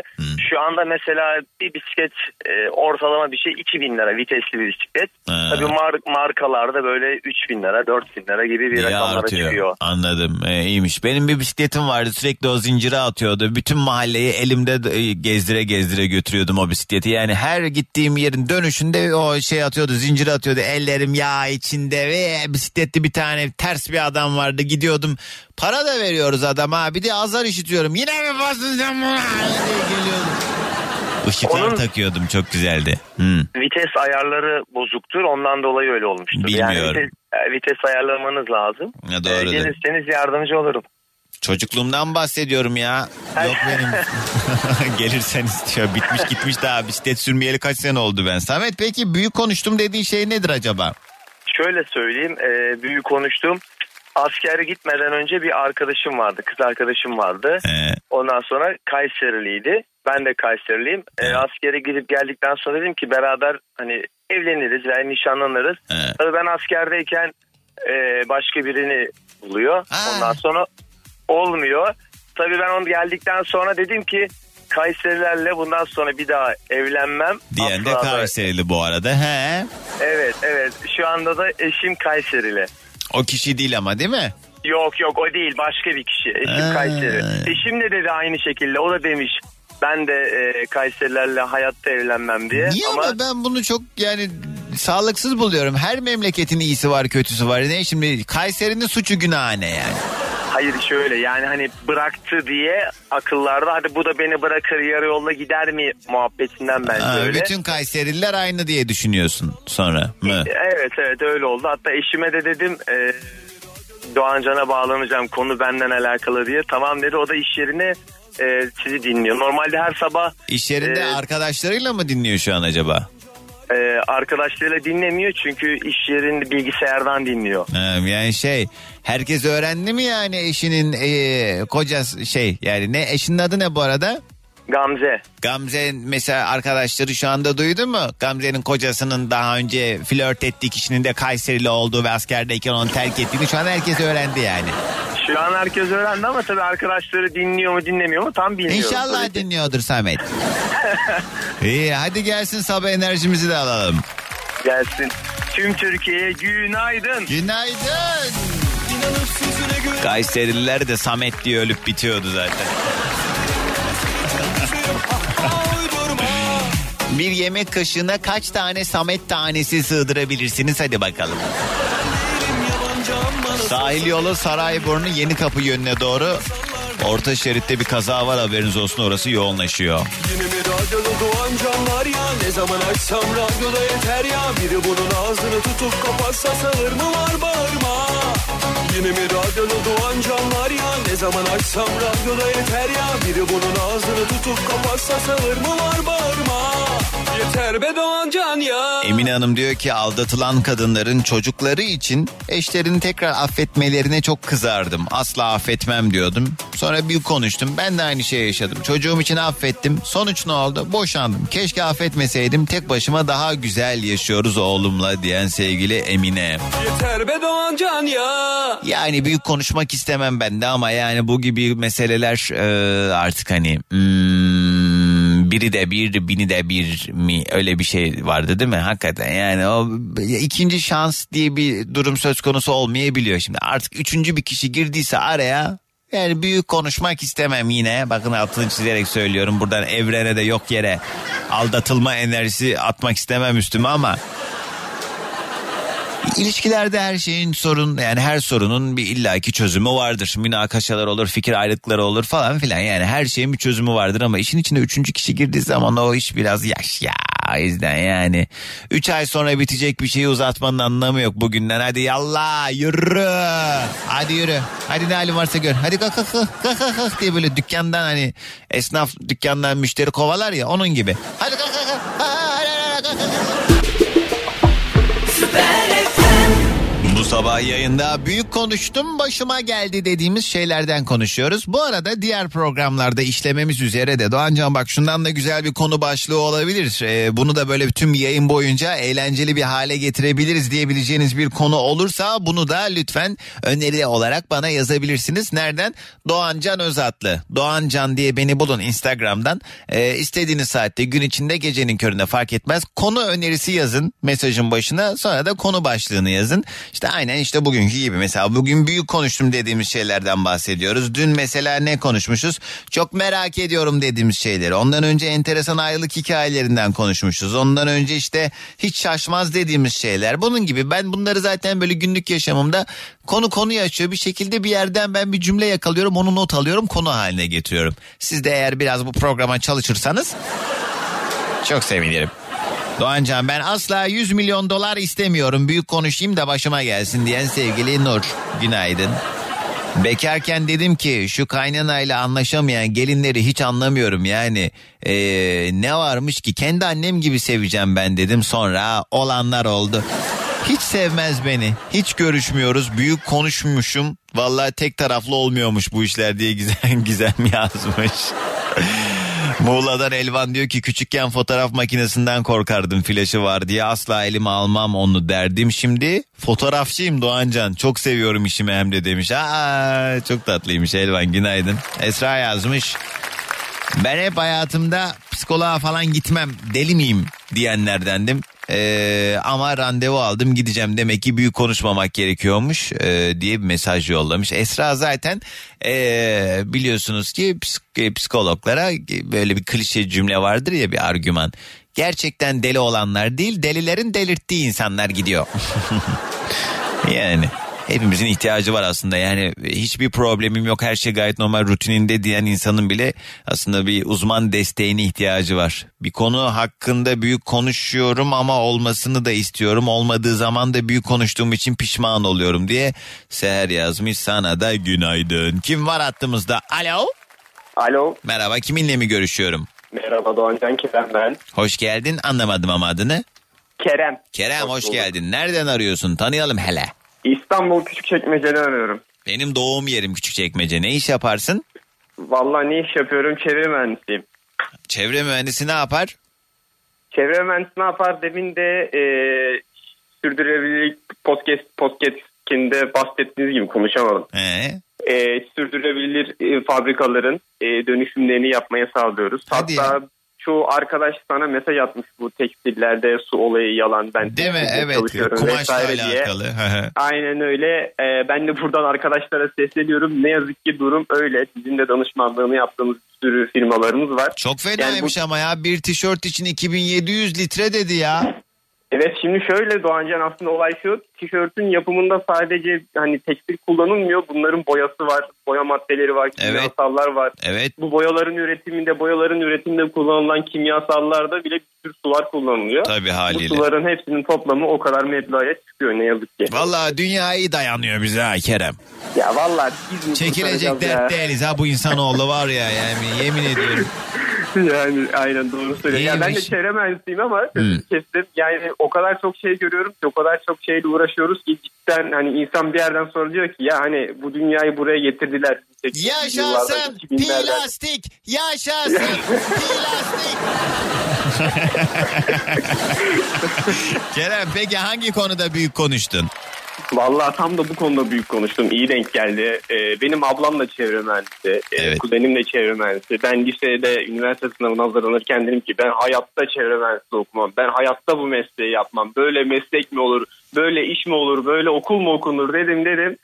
Şu anda mesela bir bisiklet e, ortalama bir şey 2000 lira vitesli bir bisiklet. Ha. Tabii mar- markalarda böyle 3000 lira 4000 lira gibi bir rakamlara artıyor. çıkıyor. Anladım. Ee, iyiymiş. Benim bir bisikletim vardı. Sürekli o zincire atıyordu. Bütün mahalleyi elimde de- e, gezdire gezdire götürüyordum o bisikleti. Yani her gittiğim yerin dönüşünde o şey atıyordu. Zincire atıyordu. Ellerim yağ içinde ve bisikletli bir tane ters bir adam vardı. Gidiyordum. Para da veriyoruz adama. Bir de azar işitiyorum. Yine mi sen buna? geliyordum. Işıklar Onun- takıyordum. Çok güzeldi. Hmm. Vites ayarları bozuktur ondan dolayı öyle olmuştur. Yani Bilmiyorum. vites, e, vites ayarlamanız lazım. Ya doğrudur. Ee, gelirseniz yardımcı olurum. Çocukluğumdan bahsediyorum ya. Yok benim. Gelirseniz diyor. Bitmiş gitmiş daha bisiklet sürmeyeli kaç sene oldu ben. Samet peki büyük konuştum dediğin şey nedir acaba? Şöyle söyleyeyim, e, büyük konuştum. Askere gitmeden önce bir arkadaşım vardı, kız arkadaşım vardı. Ondan sonra Kayseriliydi. Ben de Kayseriliyim. E, askere gidip geldikten sonra dedim ki beraber hani evleniriz veya nişanlanırız. Tabii ben askerdeyken e, başka birini buluyor. Ondan sonra olmuyor. Tabii ben onu geldikten sonra dedim ki Kayserilerle bundan sonra bir daha evlenmem. Diyen de Asla Kayserili bu arada. He. Evet evet şu anda da eşim Kayserili. O kişi değil ama değil mi? Yok yok o değil başka bir kişi. Eşim Ha. Kayseri. Eşim de dedi aynı şekilde. O da demiş ben de e, Kayserilerle hayatta evlenmem diye. Niye ama... ben bunu çok yani sağlıksız buluyorum. Her memleketin iyisi var kötüsü var. Ne şimdi Kayseri'nin suçu günahı ne yani? Hayır şöyle yani hani bıraktı diye akıllarda hadi bu da beni bırakır yarı yolda gider mi muhabbetinden bence Ha, öyle. bütün Kayserililer aynı diye düşünüyorsun sonra mı? Evet evet öyle oldu. Hatta eşime de dedim e, Doğancan'a bağlanacağım konu benden alakalı diye. Tamam dedi o da iş yerine e, sizi dinliyor. Normalde her sabah İş yerinde e, arkadaşlarıyla mı dinliyor şu an acaba? E, arkadaşlarıyla dinlemiyor çünkü iş yerinde bilgisayardan dinliyor. Ha, yani şey herkes öğrendi mi yani eşinin e, kocası şey yani ne eşinin adı ne bu arada? Gamze. Gamze mesela arkadaşları şu anda duydu mu? Gamze'nin kocasının daha önce flört ettiği kişinin de Kayserili olduğu ve askerdeyken onu terk ettiğini şu an herkes öğrendi yani. Şu an herkes öğrendi ama tabii arkadaşları dinliyor mu dinlemiyor mu tam bilmiyorum. İnşallah tabii dinliyordur Samet. İyi hadi gelsin sabah enerjimizi de alalım. Gelsin. Tüm Türkiye'ye günaydın. Günaydın. Kayserililer de Samet diye ölüp bitiyordu zaten. Bir yemek kaşığına kaç tane Samet tanesi sığdırabilirsiniz? Hadi bakalım. Sahil yolu Sarayburnu Yeni Kapı yönüne doğru. Orta şeritte bir kaza var haberiniz olsun orası yoğunlaşıyor. Mi radyoda doğan canlar ya? Ne zaman açsam radyoda yeter ya? Biri bunun ağzını tutup kapatsa sağır mı var bağırma Yine mi radyoda doğan canlar ya. Ne zaman açsam radyoda yeter ya. Biri bunun ağzını tutup kapatsa sağır mı var bağırma Yeter be Doğancan ya. Emine Hanım diyor ki aldatılan kadınların çocukları için eşlerini tekrar affetmelerine çok kızardım. Asla affetmem diyordum. Sonra bir konuştum. Ben de aynı şeyi yaşadım. Çocuğum için affettim. Sonuç ne oldu? Boşandım. Keşke affetmeseydim. Tek başıma daha güzel yaşıyoruz oğlumla diyen sevgili Emine. Yeter be Doğancan ya. Yani büyük konuşmak istemem ben de ama yani bu gibi meseleler e, artık hani hmm, biri de bir bini de bir mi öyle bir şey vardı değil mi? Hakikaten yani o ikinci şans diye bir durum söz konusu olmayabiliyor. Şimdi artık üçüncü bir kişi girdiyse araya yani büyük konuşmak istemem yine. Bakın altını çizerek söylüyorum. Buradan evrene de yok yere aldatılma enerjisi atmak istemem üstüme ama İlişkilerde her şeyin sorun yani her sorunun bir illaki çözümü vardır. Münakaşalar olur, fikir ayrılıkları olur falan filan. Yani her şeyin bir çözümü vardır ama işin içine üçüncü kişi girdiği zaman o iş biraz yaş ya. O yüzden yani. Üç ay sonra bitecek bir şeyi uzatmanın anlamı yok bugünden. Hadi yallah yürü. Hadi yürü. Hadi ne halin varsa gör. Hadi kalk kalk kalk kalk kalk, diye böyle dükkandan hani esnaf dükkandan müşteri kovalar ya onun gibi. Hadi kalk kalk kalk. Hadi, kalk, kalk, kalk. Sabah yayında büyük konuştum başıma geldi dediğimiz şeylerden konuşuyoruz. Bu arada diğer programlarda işlememiz üzere de Doğancan bak şundan da güzel bir konu başlığı olabilir. Ee, bunu da böyle tüm yayın boyunca eğlenceli bir hale getirebiliriz diyebileceğiniz bir konu olursa bunu da lütfen öneri olarak bana yazabilirsiniz. Nereden? Doğancan Özatlı. Doğancan diye beni bulun Instagram'dan. Ee, istediğiniz saatte gün içinde gecenin köründe fark etmez. Konu önerisi yazın mesajın başına sonra da konu başlığını yazın. İşte aynen işte bugünkü gibi mesela bugün büyük konuştum dediğimiz şeylerden bahsediyoruz. Dün mesela ne konuşmuşuz? Çok merak ediyorum dediğimiz şeyleri. Ondan önce enteresan ayrılık hikayelerinden konuşmuşuz. Ondan önce işte hiç şaşmaz dediğimiz şeyler. Bunun gibi ben bunları zaten böyle günlük yaşamımda konu konuyu açıyor. Bir şekilde bir yerden ben bir cümle yakalıyorum onu not alıyorum konu haline getiriyorum. Siz de eğer biraz bu programa çalışırsanız çok sevinirim. Doğancan ben asla 100 milyon dolar istemiyorum. Büyük konuşayım da başıma gelsin diyen sevgili Nur. Günaydın. Bekarken dedim ki şu kaynanayla anlaşamayan gelinleri hiç anlamıyorum yani. Ee, ne varmış ki kendi annem gibi seveceğim ben dedim sonra olanlar oldu. Hiç sevmez beni. Hiç görüşmüyoruz. Büyük konuşmuşum. Vallahi tek taraflı olmuyormuş bu işler diye Gizem, Gizem yazmış. Muğla'dan Elvan diyor ki küçükken fotoğraf makinesinden korkardım flaşı var diye asla elime almam onu derdim. Şimdi fotoğrafçıyım Doğancan çok seviyorum işimi hem de demiş. Aa, çok tatlıymış Elvan günaydın. Esra yazmış. Ben hep hayatımda psikoloğa falan gitmem deli miyim diyenlerdendim. Ee, ama randevu aldım gideceğim demek ki büyük konuşmamak gerekiyormuş ee, diye bir mesaj yollamış. Esra zaten ee, biliyorsunuz ki psik- psikologlara böyle bir klişe cümle vardır ya bir argüman. Gerçekten deli olanlar değil delilerin delirttiği insanlar gidiyor. yani hepimizin ihtiyacı var aslında yani hiçbir problemim yok her şey gayet normal rutininde diyen insanın bile aslında bir uzman desteğine ihtiyacı var. Bir konu hakkında büyük konuşuyorum ama olmasını da istiyorum olmadığı zaman da büyük konuştuğum için pişman oluyorum diye Seher yazmış sana da günaydın. Kim var hattımızda alo? Alo. Merhaba kiminle mi görüşüyorum? Merhaba Doğancan Kerem ben. Hoş geldin anlamadım ama adını. Kerem. Kerem hoş, bulduk. geldin nereden arıyorsun tanıyalım hele. İstanbul Küçükçekmece'den arıyorum. Benim doğum yerim Küçükçekmece. Ne iş yaparsın? Vallahi ne iş yapıyorum? Çevre mühendisiyim. Çevre mühendisi ne yapar? Çevre mühendisi ne yapar? Demin de e, sürdürülebilirlik podcast podcast'inde bahsettiğiniz gibi konuşamadım. Ee? E, sürdürülebilir e, fabrikaların e, dönüşümlerini yapmaya sağlıyoruz. Hadi Hatta çoğu arkadaş sana mesaj atmış bu tekstillerde su olayı yalan ben Değil mi? Evet. Kumaşla alakalı. Aynen öyle. Ee, ben de buradan arkadaşlara sesleniyorum. Ne yazık ki durum öyle. Bizim de danışmanlığını yaptığımız bir sürü firmalarımız var. Çok fenaymış ama ya bir tişört için 2700 litre dedi ya. Evet şimdi şöyle Doğancan aslında olay şu. Tişörtün yapımında sadece hani tekstil kullanılmıyor. Bunların boyası var, boya maddeleri var, kimyasallar var. Evet. Bu boyaların üretiminde, boyaların üretiminde kullanılan kimyasallarda bile sürü sular kullanılıyor. Tabii haliyle. Bu suların hepsinin toplamı o kadar meblağa çıkıyor ne yazık ki. Vallahi dünya iyi dayanıyor bize ha Kerem. Ya vallahi biz Çekilecek dert ya? değiliz ha bu insanoğlu var ya yani yemin ediyorum. yani aynen doğru söylüyorsun. Ya ben de çevre mühendisiyim ama kestim. Yani o kadar çok şey görüyorum ki o kadar çok şeyle uğraşıyoruz ki cidden hani insan bir yerden sonra diyor ki ya hani bu dünyayı buraya getirdiler. 80'li yıllarda, Yaşasın 2000'lerden. plastik yaşasın plastik. Kerem peki hangi konuda büyük konuştun? Vallahi tam da bu konuda büyük konuştum. İyi denk geldi. Ee, benim ablam da çevre mühendisi. Ee, Kuzenim de çevre mühendisi. Ben lisede üniversite sınavına hazırlanırken dedim ki ben hayatta çevre mühendisliği okumam. Ben hayatta bu mesleği yapmam. Böyle meslek mi olur? Böyle iş mi olur? Böyle okul mu okunur dedim dedim.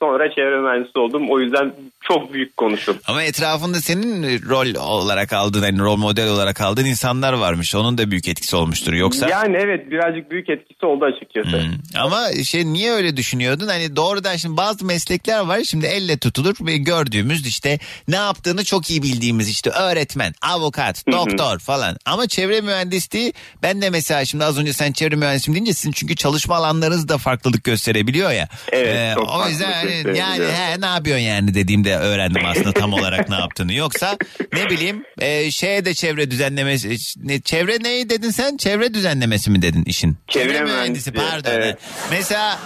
Sonra çevre mühendisi oldum. O yüzden çok büyük konuştum. Ama etrafında senin rol olarak aldığın, yani rol model olarak aldığın insanlar varmış. Onun da büyük etkisi olmuştur. Yoksa Yani evet birazcık büyük etkisi oldu açıkçası. Ama şey niye öyle düşünüyordun? Hani doğrudan şimdi bazı meslekler var şimdi elle tutulur ve gördüğümüz işte ne yaptığını çok iyi bildiğimiz işte öğretmen, avukat, doktor falan. Ama çevre mühendisliği ben de mesela şimdi az önce sen çevre mühendisiyim deyince sizin çünkü çalışma alanlarınız da farklılık gösterebiliyor ya. Evet, çok o yüzden gösterebiliyor. yani he, ne yapıyorsun yani dediğimde öğrendim aslında tam olarak ne yaptığını. Yoksa ne bileyim e, şeye de çevre düzenlemesi ne, çevre neyi dedin sen? Çevre düzenlemesi mi dedin işin? Çevre mühendisi mühendisi, pardon. evet. Mesela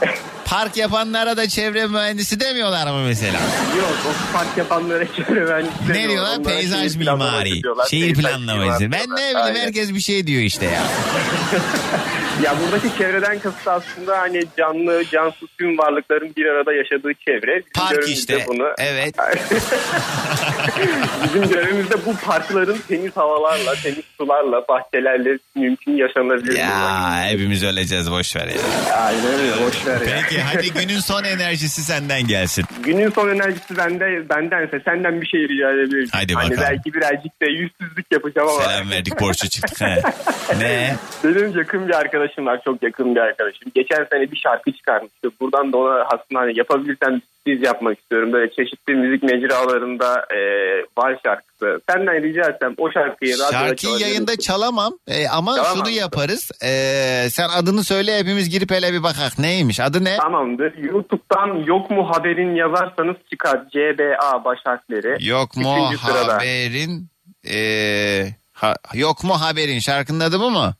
park yapanlara da çevre mühendisi demiyorlar mı mesela? Yok o park yapanlara çevre mühendisi Ne diyorlar? Peyzaj mimari. Şehir planlaması. Ben ne bileyim herkes bir şey diyor işte ya. Ya buradaki çevreden kasıt aslında hani canlı, cansız tüm varlıkların bir arada yaşadığı çevre. Bizim Park işte. Bunu, Evet. bizim görevimiz de bu parkların temiz havalarla, temiz sularla, bahçelerle mümkün yaşanabilir. Ya hepimiz öleceğiz boş ver ya. Aynen öyle boş ver ya. Peki hadi günün son enerjisi senden gelsin. Günün son enerjisi bende, bendense senden bir şey rica edebilirim. Hadi hani bakalım. belki birazcık da yüzsüzlük yapacağım ama. Selam verdik borçlu çıktık. Ne? Benim yakın bir arkadaşım var. Çok yakın bir arkadaşım. Geçen sene bir şarkı çıkarmıştı. Buradan da ona aslında hani yapabilirsem biz yapmak istiyorum. Böyle çeşitli müzik mecralarında e, var şarkısı. Senden rica etsem o şarkıyı Şarkıyı yayında çalamam e, ama Çalamam. şunu yaparız. E, sen adını söyle hepimiz girip hele bir bakak. Neymiş adı ne? Tamamdır. YouTube'dan yok mu haberin yazarsanız çıkar. CBA baş harfleri. Yok mu Üçüncü sırada. haberin e, ha- yok mu haberin şarkının adı bu mu?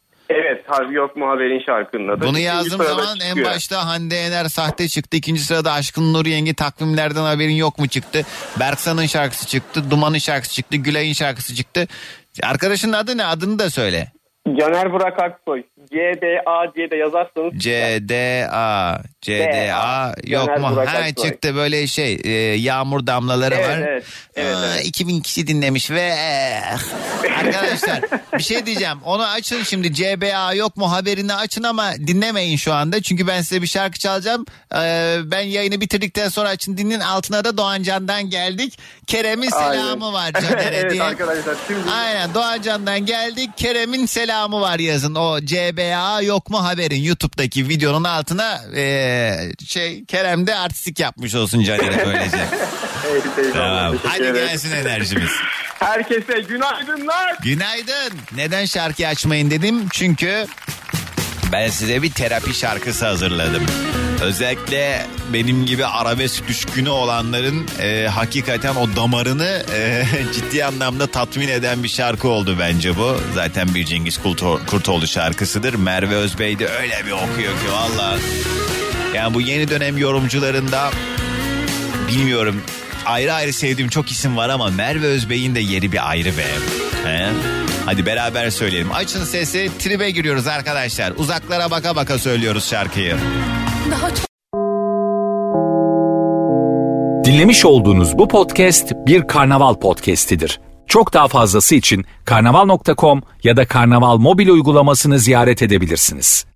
Evet harbi yok mu haberin şarkının adı. Bunu yazdığım zaman en çıkıyor. başta Hande Yener sahte çıktı. ikinci sırada Aşkın Nur Yengi takvimlerden haberin yok mu çıktı. Berksan'ın şarkısı çıktı. Duman'ın şarkısı çıktı. Gülay'ın şarkısı çıktı. Arkadaşın adı ne? Adını da söyle. Caner Burak Aksoy. CBA diye de yazarsanız C D A C D A yok mu? Burak Ha Aksoy. çıktı böyle şey e, yağmur damlaları Evet, var. evet, evet, Aa, evet. 2000 kişi dinlemiş ve eh. arkadaşlar bir şey diyeceğim. Onu açın şimdi CBA yok mu haberini açın ama dinlemeyin şu anda. Çünkü ben size bir şarkı çalacağım. Ee, ben yayını bitirdikten sonra açın dinleyin. Altına da Doğancan'dan geldik. Kerem'in selamı Aynen. var Caner'e evet diye. arkadaşlar şimdi Aynen Doğancan'dan geldik. Kerem'in selamı var yazın. O CBA yok mu haberin YouTube'daki videonun altına eee, şey Kerem de artistik yapmış olsun Caner'e böylece. Evet, tamam. Hadi gelsin enerjimiz. Herkese günaydınlar. Günaydın. Neden şarkı açmayın dedim? Çünkü ben size bir terapi şarkısı hazırladım. Özellikle benim gibi arabesk düşkünü olanların e, hakikaten o damarını e, ciddi anlamda tatmin eden bir şarkı oldu bence bu. Zaten bir Cengiz Kurto- Kurtoğlu şarkısıdır. Merve Özbey de öyle bir okuyor ki valla. Yani bu yeni dönem yorumcularında bilmiyorum ayrı ayrı sevdiğim çok isim var ama Merve Özbey'in de yeri bir ayrı be. He? Hadi beraber söyleyelim. Açın sesi tribe giriyoruz arkadaşlar. Uzaklara baka baka söylüyoruz şarkıyı. Daha çok Dinlemiş olduğunuz bu podcast bir karnaval podcastidir. Çok daha fazlası için karnaval.com ya da karnaval mobil uygulamasını ziyaret edebilirsiniz.